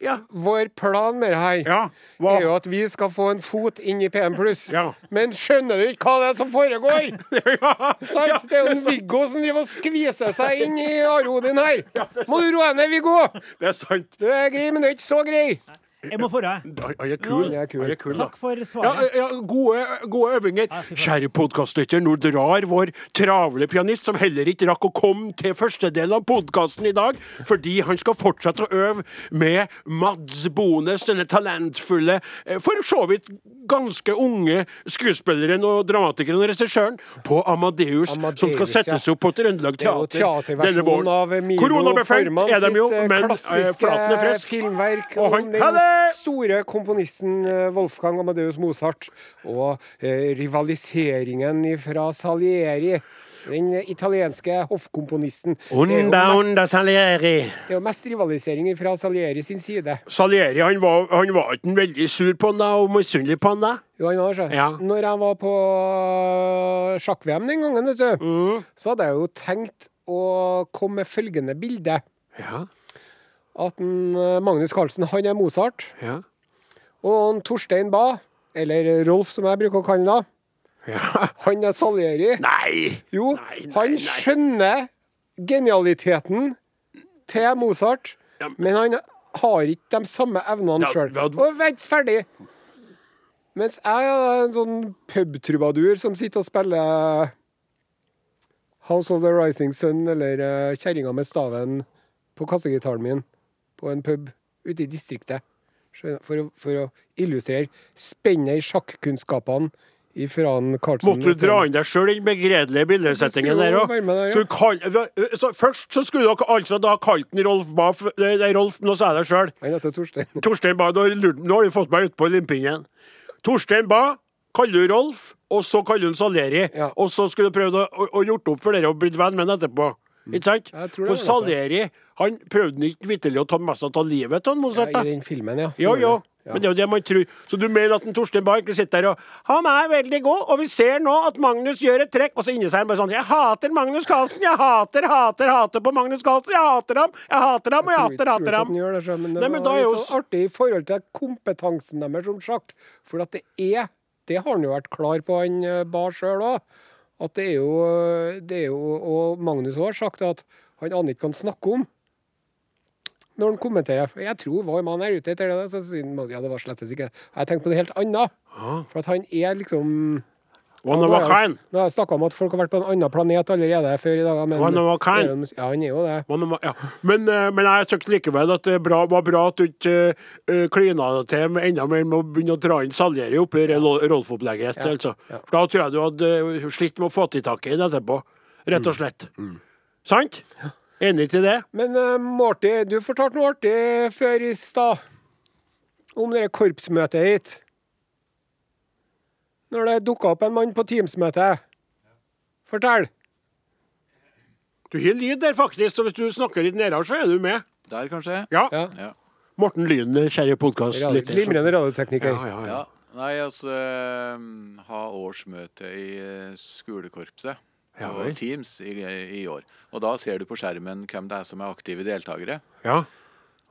Ja. vår plan med det her Ja, er jo at vi skal få en fot inn i PM+. Ja. Men skjønner du ikke hva det er som foregår? [LAUGHS] ja. Sant? Det er jo en Viggo som driver og skviser seg inn i Arodin her. Må du roe ned, Viggo! Det er sant. Du er grei, men du er ikke så grei. Jeg må forre. deg. Jeg er kul. Jeg er kul. Er kul. Takk for svaret. ja, gode, gode øvinger. Kjære podkastlytter, nå drar vår travle pianist, som heller ikke rakk å komme til første del av podkasten i dag, fordi han skal fortsette å øve med Mads Bones, denne talentfulle, eh, for så vidt ganske unge skuespilleren og dramatikeren og regissøren, på Amadeus, som skal settes opp på Trøndelag er jo Teater denne våren. Koronabefengt er de jo, eh, men eh, flaten er frisk. filmverk Og om han- det! Store komponisten eh, Wolfgang Amadeus Mozart og eh, rivaliseringen fra Salieri. Den eh, italienske hoffkomponisten. Unda, onda Salieri. det er jo mest rivalisering fra Salieri sin side. Salieri han var, han var ikke veldig sur på han da, og misunnelig på han da. Jo, han var så. Ja. Når jeg var på øh, sjakk-VM den gangen, vet du, Mm. så hadde jeg jo tenkt å komme med følgende bilde. Ja, At en, øh, Magnus Carlsen, han er Mozart. ja, Og en Torstein Bae, eller Rolf som jeg bruker å kalle ham, ja. [LAUGHS] han er Salieri. Nei! Jo, Nei, nei, han skjønner genialiteten til Mozart, Ja, men han har ikke de samme evnene Ja, sjøl. Og vent, ferdig! Mens jeg er en sånn pubtrubadur som sitter og spiller House of the Rising Sun eller uh, Kjerringa med staven på kassegitaren min på en pub ute i distriktet. For å, for å illustrere spennet i sjakkunnskapene ifra Måtte du dra inn deg sjøl i den begredelige bildesettingen der òg? ja. Kall- så først så skulle dere altså da kalt den Rolf Baff Nei, Rolf, nå sa jeg det sjøl. Han heter Torstein. [LAUGHS] Torstein Ba, nå nå har du fått meg utpå limpinnen. Torstein Ba kaller du Rolf, og så kaller du Saleri. Ja. Og så skulle du prøvd å, å, å gjort opp for dere og blitt venn med han etterpå. Ikke sant? For. Salieri han prøvde ikke vitterlig å ta mest av livet av Mozart. Ja, I den filmen, ja. Jo, jo. Ja. Men det er jo det man tror. Så du mener at en Torstein Bae sitter der og Han er veldig god, og vi ser nå at Magnus gjør et trekk, og så inni seg er han bare sånn Jeg hater Magnus Carlsen! Jeg hater, hater, hater på Magnus Carlsen! Jeg hater ham! Jeg hater ham, og jeg hater, hater ham! gjør det, men det Nei, men var er litt jo sånn artig i forhold til kompetansen deres som sjakk. For at det er Det har han jo vært klar på, han eh, Bar sjøl òg. At det er jo Det er jo Og Magnus har sagt at han aner ikke hva han snakker om. Når han kommenterer. Jeg tror hva man er ute etter det. Så sier han ja, det var slettes ikke Jeg tenkte på det helt annet. For at han er liksom One of a kind. Nå har jeg snakka om at folk har vært på en annen planet allerede før i dag. Men One of a kind. Ja, han er jo det. Må- ja. men, eh, men jeg syns likevel at det bra, var bra at du ikke uh, klina det til med enda mer med å begynne å dra inn Salieri oppi Lo- Rolf-opplegget. Ja, Altså. ja. For da tror jeg du hadde eh, slitt med å få til taket i det etterpå. Rett Mm. og slett. Sant? Enig til det? Men uh, Morty, du fortalte noe artig før i stad. Om det korpsmøtet hit. Når det dukka opp en mann på Teams-møte. Fortell. Du har lyd der, faktisk, så hvis du snakker litt nærmere, så er du med. Der, kanskje? Ja. Ja. Ja. Morten Lyn, kjære podkast. Radio, glimrende radiotekniker. Ja, ja, ja. ja. Nei, altså eh, Ha årsmøte i eh, skolekorpset Ja. Teams i, i år. Og da ser du på skjermen hvem det er som er aktive deltakere. ja.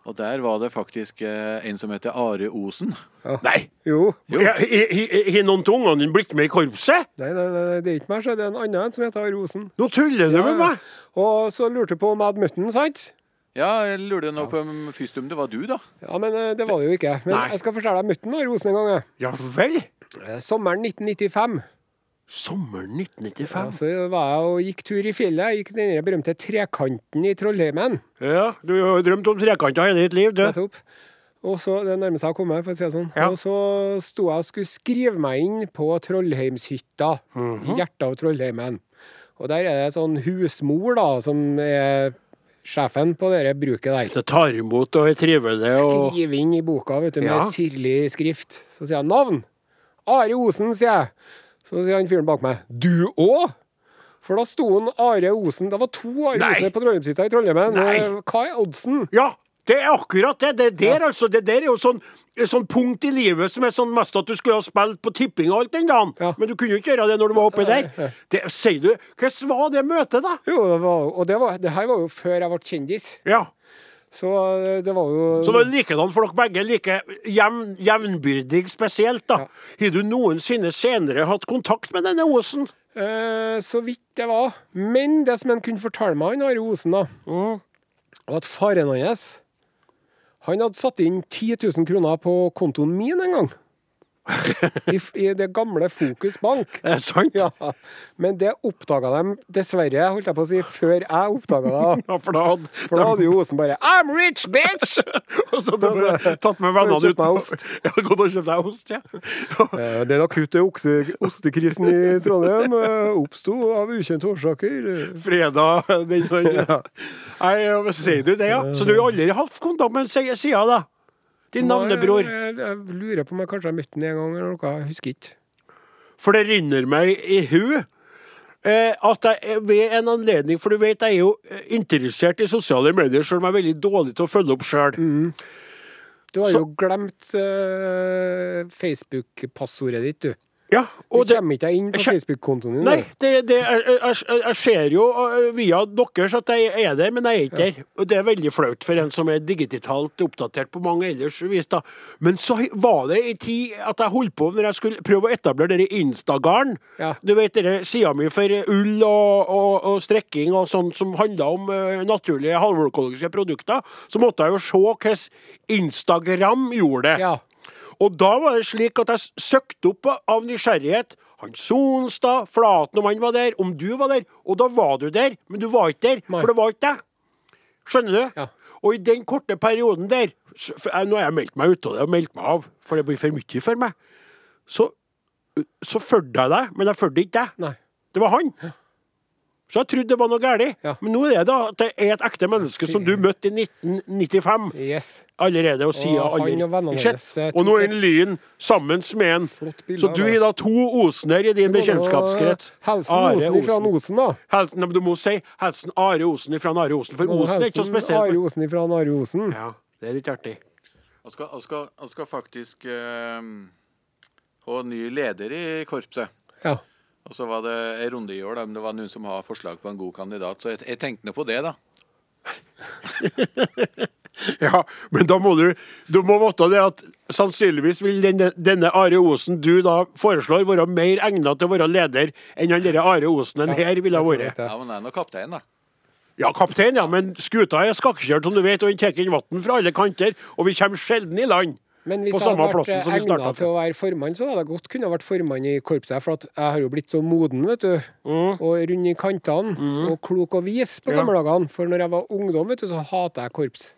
Og der var det faktisk eh, en som heter Are Osen. Nei! Jo. Har noen av ungene dine blitt med i korpset? Nei, nei, nei, det er ikke meg, så det er en annen som heter Are Osen. Nå tuller du med meg! Og så lurte du på om jeg hadde møtt den, sant? Ja, jeg lurte nå på om først om det var du, da. Ja, men eh, det var det jo ikke. Men Nei. jeg skal fortelle deg, jeg møtte den, Osen en gang. jeg. Ja vel? Eh, Sommeren 1995. Sommeren 1995? Ja, så var jeg og gikk tur i fjellet. Jeg gikk den berømte trekanten i Trollheimen. Ja, du har jo drømt om trekanter hele ditt liv, du. Nettopp. Og så, Det nærmer seg å komme, for å si det sånn. Ja. Og så sto jeg og skulle skrive meg inn på Trollheimshytta. Mhm. I hjertet av Trollheimen. Og der er det sånn husmor, da, som er sjefen på det bruket der. Så tar imot og er trivelig og Skriver inn i boka vet du, med Ja. sirlig skrift. Så sier han navn. Are Osen, sier jeg. Så sier han fyren bak meg du òg? For da sto han Are Osen Det var to Are Nei. Osen på Trollheimshytta i Trollheimen. Hva er oddsen? Ja! Det er akkurat det. Det der, altså, det der er jo sånn, et sånn punkt i livet som er sånn mest at du skulle ha spilt på tipping og alt den dagen. Ja. Men du kunne jo ikke gjøre det når du var oppi der. [LAUGHS] Det, sier du, Hvordan var det møtet, da? Jo, det var, og det, var, det her var jo før jeg ble kjendis. Ja. Så eh, det var jo Så var det likedan for dere begge. Like jevn, jevnbyrdig spesielt, da. Har du noensinne senere hatt kontakt med denne Osen? eh, Så vidt det var. Men det som han kunne fortelle meg, han Are Osen, da, Mm. var at faren hans Han hadde satt inn 10 000 kroner på kontoen min en gang. I, I det gamle Fokus Bank. Er det sant? Ja, Men det oppdaga de dessverre, holdt jeg på å si, før jeg oppdaga det. [LAUGHS] Ja, for da hadde For da hadde jo Osen bare I'm rich, bitch! [LAUGHS] Og så hadde de bare tatt med vennene ut ost. [LAUGHS] Ja, gått og kjøpt deg ost, ja. Eh, Den akutte ostekrisen i Trondheim eh, oppsto av ukjente årsaker. Fredag den. Ja, hva sier du det, ja? Så du har aldri hatt kontakt med siden, da? Din navnebror. Jeg, jeg, lurer på om jeg kanskje har møtt den en gang eller noe. Jeg husker ikke. For det renner meg i hu eh, at jeg ved en anledning For du vet, jeg er jo eh, interessert i sosiale medier, selv om jeg er veldig dårlig til å følge opp sjøl. Du har Så- jo glemt eh, Facebook-passordet ditt, du. Ja, og du kommer ikke deg inn på Facebook-kontoen din. Nei, det, det, jeg, jeg, jeg ser jo via deres at jeg er der, men jeg er ikke der. Og det er veldig flaut for en som er digitalt oppdatert på mange ellers vis. da. Men så var det en tid at jeg holdt på når jeg skulle prøve å etablere denne Instagarden. Ja. Du vet denne sida mi for ull og, og, og strekking og sånn som handla om uh, naturlige halvøkologiske produkter. Så måtte jeg jo se hvordan Instagram gjorde det. Ja. Og da var det slik at jeg søkte opp av nysgjerrighet han Sonstad, Flaten, om han var der, om du var der. Og da var du der, men du var ikke der, for det var ikke deg. Skjønner du? Ja. Og i den korte perioden der Nå har jeg meldt meg ut av det og meldt meg av, for det blir for mye for meg. Så, så fulgte jeg deg, men jeg fulgte ikke deg. Det var han. Så jeg trodde det var noe galt. Ja. Men nå er det da at det er et ekte menneske som du møtte i 1995 Yes. allerede, og siden Og aldri skjedd. eh, Og nå er en Lyn sammen med en. Flott bilde Så du er da to Osener i din bekjentskapskrets. Helsen Are Osen ifra Osen. Osen, da. Helsen, men du må si helsen Are Osen ifra Are Osen, for Osen er ikke så spesielt. Are Osen ifra Are Osen. Ja, det er litt artig. Jeg skal, jeg skal, jeg skal faktisk øh, ha ny leder i korpset. Ja. Og så var det en runde i år da, men det var noen som har forslag på en god kandidat. Så jeg, jeg tenkte nå på det, da. [LAUGHS] Ja, men da må du Du må vite det at sannsynligvis vil denne, denne Are Osen du da foreslår, være mer egnet til å være leder enn han derre Are Osenen her ville ha vært. Ja, men han er nå kaptein, da. Ja, kaptein, ja, men skuta er skakkjørt, som du vet, og den tar inn vann fra alle kanter, og vi kommer sjelden i land. Men hvis jeg hadde vært egna til å være formann, så hadde jeg godt kunne vært formann i korpset. For jeg har jo blitt så moden, vet du. Og rund i kantene. Og klok og vis på Mm. Ja. dagene. For når jeg var ungdom, vet du, så hata jeg korps.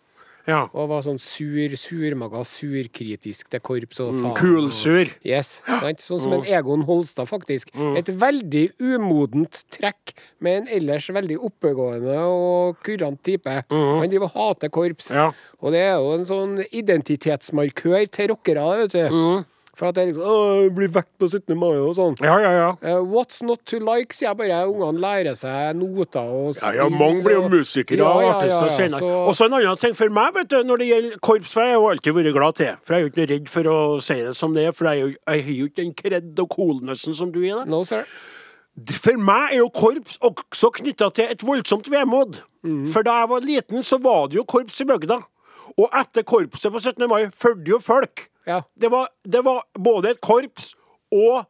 Ja. Og var sånn sur, surmaga, surkritisk til korps og Mm, faen. Kulsur. Yes, sant? Sånn som Mm. en Egon Holstad, faktisk. Et veldig umodent trekk med en ellers veldig oppegående og kurant type. Han driver og hater korps. Mm. Ja. Og det er jo en sånn identitetsmarkør til rockere, vet du. Mm. For at det er liksom Åh, blir vekt på 17. mai og sånn. Ja, ja, ja. Uh, what's not to like, sier jeg bare. Ungene lærer seg noter og Ja, ja, mange blir jo musikere og artister senere. så- Og så en annen ting for meg, vet du, når det gjelder korps, for jeg har jo alltid vært glad til. For jeg er jo ikke redd for å si det som det er, for jeg, jeg har jo ikke den kred og coolnessen som du er. No, sir. For meg er jo korps også knytta til et voldsomt vemod. For da jeg var liten, så var det jo korps i bygda. Og etter korpset på 17. mai fulgte jo folk. Ja. Det var, det var både et korps og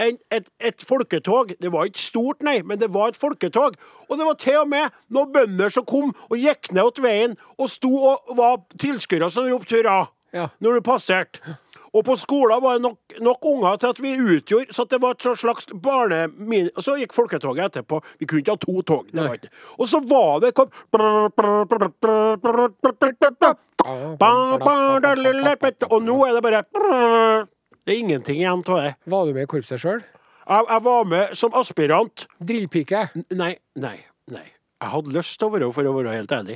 en, et, et folketog. Det var ikke stort, nei, men det var et folketog. Og det var til og med noen bønder som kom og gikk ned åt veien og sto og var tilskuere som ropte hurra Ja. når du passerte. Og på skolen var det nok, nok unger til at vi utgjorde så det var et slags barne... Og så gikk folketoget etterpå. Vi kunne ikke ha to tog. Det var ikke. Og så var det kom, Og nå er det bare Det er ingenting igjen av det. Var du med i korpset sjøl? Jeg, jeg var med som aspirant. Drillpike? Nei, nei, nei. Jeg hadde lyst til å være for å være helt ærlig.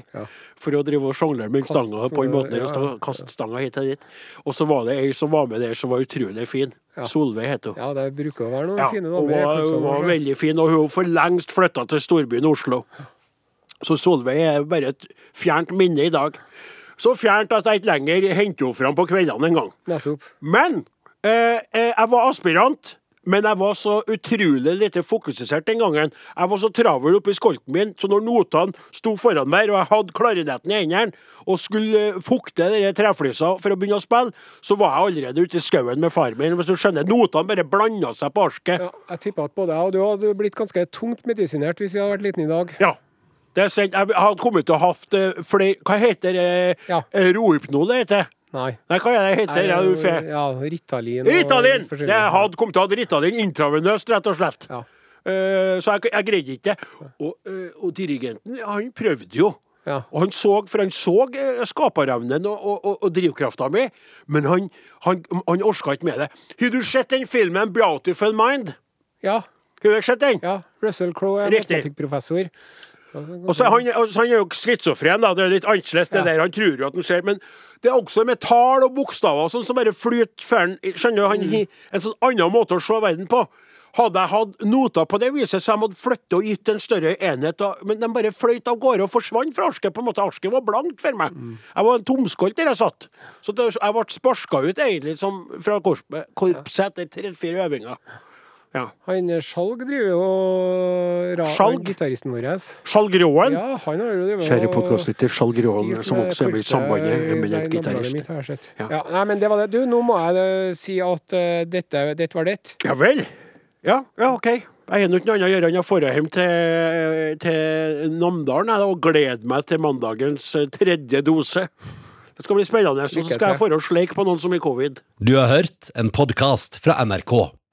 For å drive og sjonglere med stanga på en måte. ja, og ja, Kaste stanga hit og dit. Og så var det ei som var med der som var utrolig fin. Solveig het hun. Ja, det bruker å være noen Ja, fine damer Hun, var, hun var veldig fin, og hun for lengst flytta til storbyen Oslo. Så Solveig er bare et fjernt minne i dag. Så fjernt at jeg ikke lenger henter henne fram på kveldene engang. Men eh, eh, jeg var aspirant. Men jeg var så utrolig lite fokusert den gangen. Jeg var så travel oppi skolten min, så når notene sto foran meg, og jeg hadde klarinetten i hendene og skulle eh, fukte de treflisa for å begynne å spille, så var jeg allerede ute i skauen med far min. Hvis du skjønner, Notene bare blanda seg på arsket. Ja, jeg tipper at både jeg og du hadde blitt ganske tungt medisinert hvis vi hadde vært liten i dag. Ja. Det er sent. Jeg hadde kommet til å hatt eh, flere Hva heter det? Ja. Eh, Rohypnol, det heter? Nei. Nei, hva er det heter? Ja, du ja, Ritalin. Ritalin! Og... Det hadde kommet til å ha Ritalin intravenøst, rett og slett. Ja. Uh, så jeg, jeg greide ikke det. Og, uh, og dirigenten, han prøvde jo. Ja. Og han så, for han så uh, skaperevnen og, og, og, drivkrafta mi, men han, han, han orka ikke med det. Har du sett den filmen 'Beautiful Mind'? Ja, Har du sett den? ja. Russell Crowe er matematikkprofessor. Og så, han, han er jo schizofren, da. Det er litt annerledes, det Ja. der. Han tror jo at han ser. Men det er også med tall og bokstaver sånn som bare flyter han. Skjønner? Han har en sånn annen måte å se verden på. Hadde jeg hatt noter på det viset, så jeg måtte flytte og gitt en større enhet. Og, men de bare fløyt av gårde og forsvant fra arsket. på en måte. Arsket var blankt for meg. Jeg var en tomskolt der jeg satt. Så det, jeg ble sparka ut egentlig som, fra korpset, korps etter tre-fire øvinger. Ja. Han eh, Skjalg driver jo og Skjalg? Gitaristen vår. Skjalg Råen. Ja, han har jo drevet Kjære podkastlytter, Skjalg Råen, som også er med i sambandet i- en nabolaget gitarist. Ja. Ja. nei, men det var det. Du, nå må jeg eh, si at uh, dette, dette var det. Ja vel. Ja, ja, OK. Jeg har ikke noe annet å gjøre enn å dra hjem til, til Namdalen og glede meg til mandagens eh, tredje dose. Det skal bli spennende. Så skal jeg dra og sleike på noen som har covid. Du har hørt en podkast fra NRK.